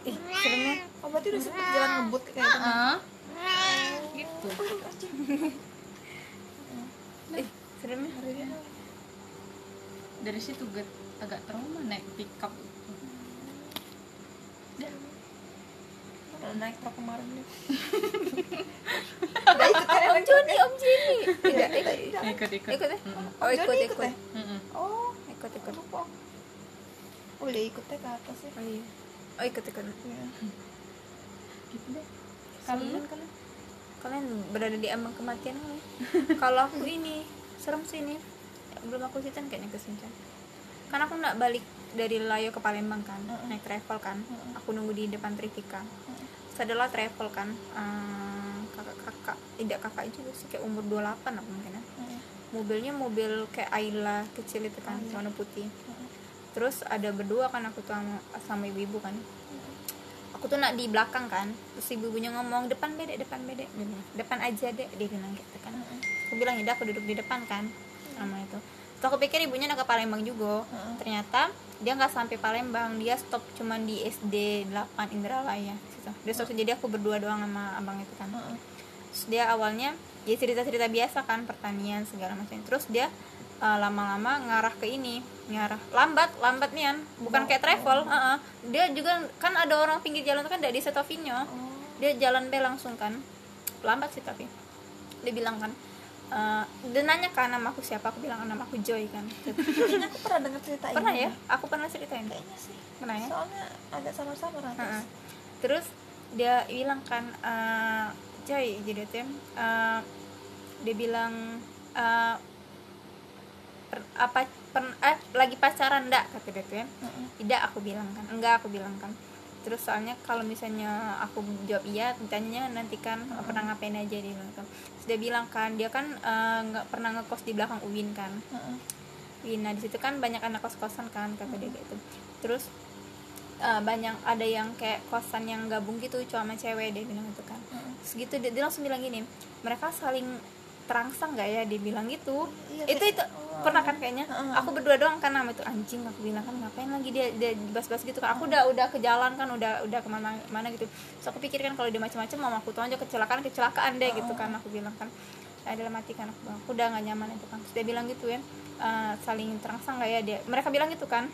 [SPEAKER 1] ih seremnya
[SPEAKER 3] Oh, berarti udah sempet jalan ngebut kayak gitu.
[SPEAKER 2] Heeh. gitu
[SPEAKER 1] ih seremnya
[SPEAKER 2] dari situ gue agak trauma naik pickup
[SPEAKER 3] Naik truk kemarin deh.
[SPEAKER 1] om Joni om Joni tidak ikut
[SPEAKER 2] ikut. ikut.
[SPEAKER 1] Ikut ya?
[SPEAKER 2] Mm-mm.
[SPEAKER 1] oh ikut ikut
[SPEAKER 3] ikut. ya? Oh,
[SPEAKER 1] ikut ikut.
[SPEAKER 3] Lupa. Oh, udah ikut ke atas ya.
[SPEAKER 1] oh iya. Oh ikut ikut.
[SPEAKER 3] Iya.
[SPEAKER 2] gitu deh.
[SPEAKER 1] Kalian kalian kalian berada di ambang kematian kali. Kalau aku ini serem sih ini. Belum aku ceritain kayaknya ke Sincan kan aku nggak balik dari Layo ke Palembang kan naik travel kan. Aku nunggu di depan Trifika Terus adalah travel kan. Eh, kakak-kakak tidak kakak juga sih kayak umur 28 aku mungkin ya. Mobilnya mobil kayak Ayla kecil itu kan warna putih. Terus ada berdua kan aku tuh sama, sama ibu-ibu kan. Aku tuh nak di belakang kan terus ibu-ibunya ngomong depan bedek depan bedek. Depan aja deh dia bilang gitu kan. Aku bilang ya aku duduk di depan kan sama itu terus aku pikir ibunya nak ke Palembang juga. Ternyata dia nggak sampai Palembang. Dia stop cuman di SD 8 Indralaya. Situ dia stop jadi aku berdua doang sama abang itu kan. Terus dia awalnya ya cerita-cerita biasa kan pertanian segala macam. Terus dia uh, lama-lama ngarah ke ini ngarah lambat lambat nian bukan kayak travel uh-uh. dia juga kan ada orang pinggir jalan tuh kan dari Setovinyo dia jalan be langsung kan. Lambat sih tapi. Dia bilang kan uh, dia nanya kan nama aku siapa aku bilang nama aku Joy kan.
[SPEAKER 3] Kayaknya aku pernah dengar cerita ini.
[SPEAKER 1] pernah ya aku pernah ceritain.
[SPEAKER 3] Kayaknya sih.
[SPEAKER 1] pernah ya?
[SPEAKER 3] Soalnya agak sama-sama
[SPEAKER 1] Heeh.
[SPEAKER 3] Rantas.
[SPEAKER 1] terus dia bilang kan eh Joy jadi eh, dia bilang eh, per- apa per- eh, lagi pacaran enggak kata dia tuh ya. Tidak aku bilang kan. Enggak aku bilang kan terus soalnya kalau misalnya aku jawab iya tanya nanti kan pernah ngapain aja kan Terus dia bilang kan dia kan eh, nggak pernah ngekos di belakang Uin kan. Iya, nah di situ kan banyak anak kos-kosan kan kata dia gitu. Terus eh, banyak ada yang kayak kosan yang gabung gitu sama cewek dia bilang gitu kan. Terus gitu dia, dia langsung bilang gini, mereka saling terangsang nggak ya dia bilang gitu.
[SPEAKER 3] Iya,
[SPEAKER 1] itu itu pernah kan kayaknya.
[SPEAKER 3] Heeh.
[SPEAKER 1] Aku berdua doang kan sama itu anjing aku bilang kan ngapain lagi dia dia bas-bas gitu kan. Aku udah udah ke jalan kan udah udah ke mana mana gitu. Terus aku pikir kan kalau dia macam-macam mau aku tonjok kecelakaan kecelakaan deh gitu kan aku bilang kan saya dalam hati kan aku, aku udah gak nyaman itu kan Terus dia bilang gitu ya eh, saling terangsang gak ya dia mereka bilang gitu kan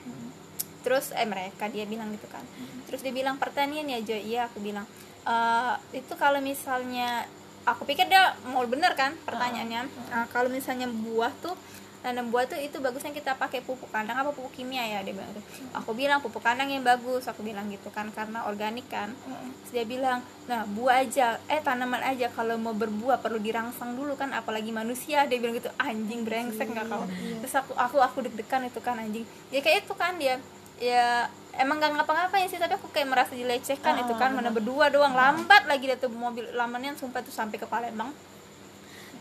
[SPEAKER 1] terus eh mereka dia bilang gitu kan terus dia bilang pertanian ya Jo iya aku bilang "Eh, itu kalau misalnya aku pikir dia mau bener kan pertanyaannya. Nah, kalau misalnya buah tuh nanam buah tuh itu bagusnya kita pakai pupuk kandang apa pupuk kimia ya dia bilang gitu. aku bilang pupuk kandang yang bagus aku bilang gitu kan karena organik kan. Terus dia bilang nah buah aja eh tanaman aja kalau mau berbuah perlu dirangsang dulu kan apalagi manusia. Dia bilang gitu anjing brengsek nggak kau? Terus aku aku aku deg-degan itu kan anjing. Ya kayak itu kan dia ya emang nggak ngapa-ngapain sih tapi aku kayak merasa dilecehkan itu kan mana berdua doang lambat lagi dia tuh mobil lamanya sumpah tuh sampai ke Palembang.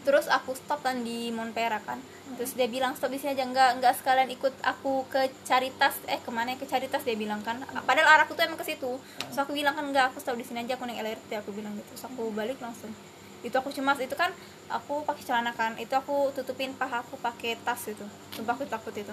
[SPEAKER 1] Terus aku stop kan di Monpera kan. Terus dia bilang stop di sini aja nggak nggak sekalian ikut aku ke Caritas. Eh ke mana? Ya ke Caritas dia bilang kan. Padahal arahku tuh emang ke situ. Terus aku bilang kan nggak aku stop di sini aja aku naik LRT aku bilang gitu. Terus aku balik langsung. Itu aku cuma itu kan aku pakai celana kan. Itu aku tutupin paha aku pakai tas itu. Sumpah aku takut itu.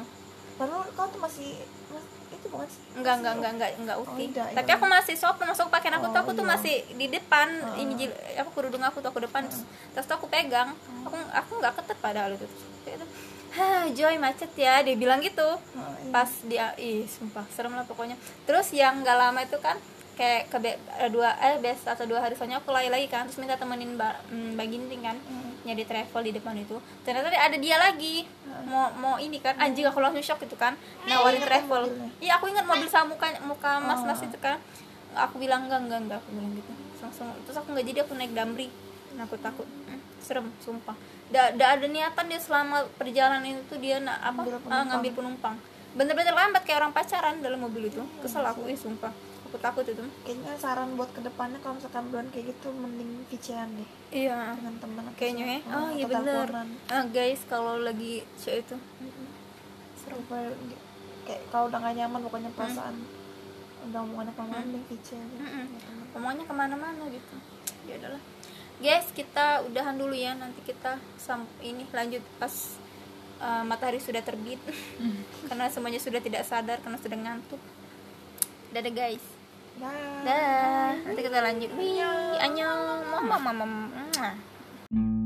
[SPEAKER 3] Padahal kau tuh masih mas- itu bukan sih?
[SPEAKER 1] enggak enggak enggak enggak enggak uti.
[SPEAKER 3] Oh, tidak,
[SPEAKER 1] tapi
[SPEAKER 3] iya.
[SPEAKER 1] aku masih sopan masuk pakaian aku tuh
[SPEAKER 3] Oh,
[SPEAKER 1] aku tuh
[SPEAKER 3] iya.
[SPEAKER 1] masih di depan. Ini jil- apa kerudung aku tuh aku depan. Terus tas tuh aku pegang. Aku aku nggak ketat padahal itu. Terus kayak gitu. Hah, Joy macet ya dia bilang gitu.
[SPEAKER 3] Oh, iya.
[SPEAKER 1] pas dia ih sumpah serem lah pokoknya. Terus yang nggak lama itu kan kayak ke be- eh, dua eh best atau dua hari soalnya aku lari lagi kan terus minta temenin mbak mbak Ginting kan nyari travel di depan itu ternyata ada dia lagi. Mau mau ini kan anjing aku langsung shock itu kan nawarin travel. iya aku ingat mobil sama muka muka mas mas itu kan. Aku bilang enggak enggak enggak aku bilang gitu. Terus langsung terus aku nggak jadi aku naik damri. Nah, aku takut. Hmm, serem sumpah. Da, da ada niatan dia selama perjalanan itu tuh dia na, apa
[SPEAKER 3] Ngambil
[SPEAKER 1] ah,
[SPEAKER 3] penumpang.
[SPEAKER 1] ngambil penumpang. Bener-bener lambat kayak orang pacaran dalam mobil itu. Kesel aku ih sumpah aku takut itu.
[SPEAKER 3] Kayaknya saran buat ke depannya kalau misalkan bulan kayak gitu mending VC-an deh.
[SPEAKER 1] Iya.
[SPEAKER 3] Dengan teman
[SPEAKER 1] kayaknya ya. oh iya bener. ah, guys kalau lagi show itu.
[SPEAKER 3] Supaya di- kayak kalau udah gak nyaman pokoknya perasaan udah omongannya apa mending VC aja.
[SPEAKER 1] Mm-mm.
[SPEAKER 3] Ya, teman.
[SPEAKER 1] ngomongnya ke mana-mana gitu. Ya udahlah. Guys kita udahan dulu ya. Nanti kita sam ini lanjut pas uh, matahari sudah terbit. Karena semuanya sudah tidak sadar karena sudah ngantuk. Dadah guys
[SPEAKER 3] Dah.
[SPEAKER 1] Nanti kita lanjut. Wih, anyong. Mama mama. mama.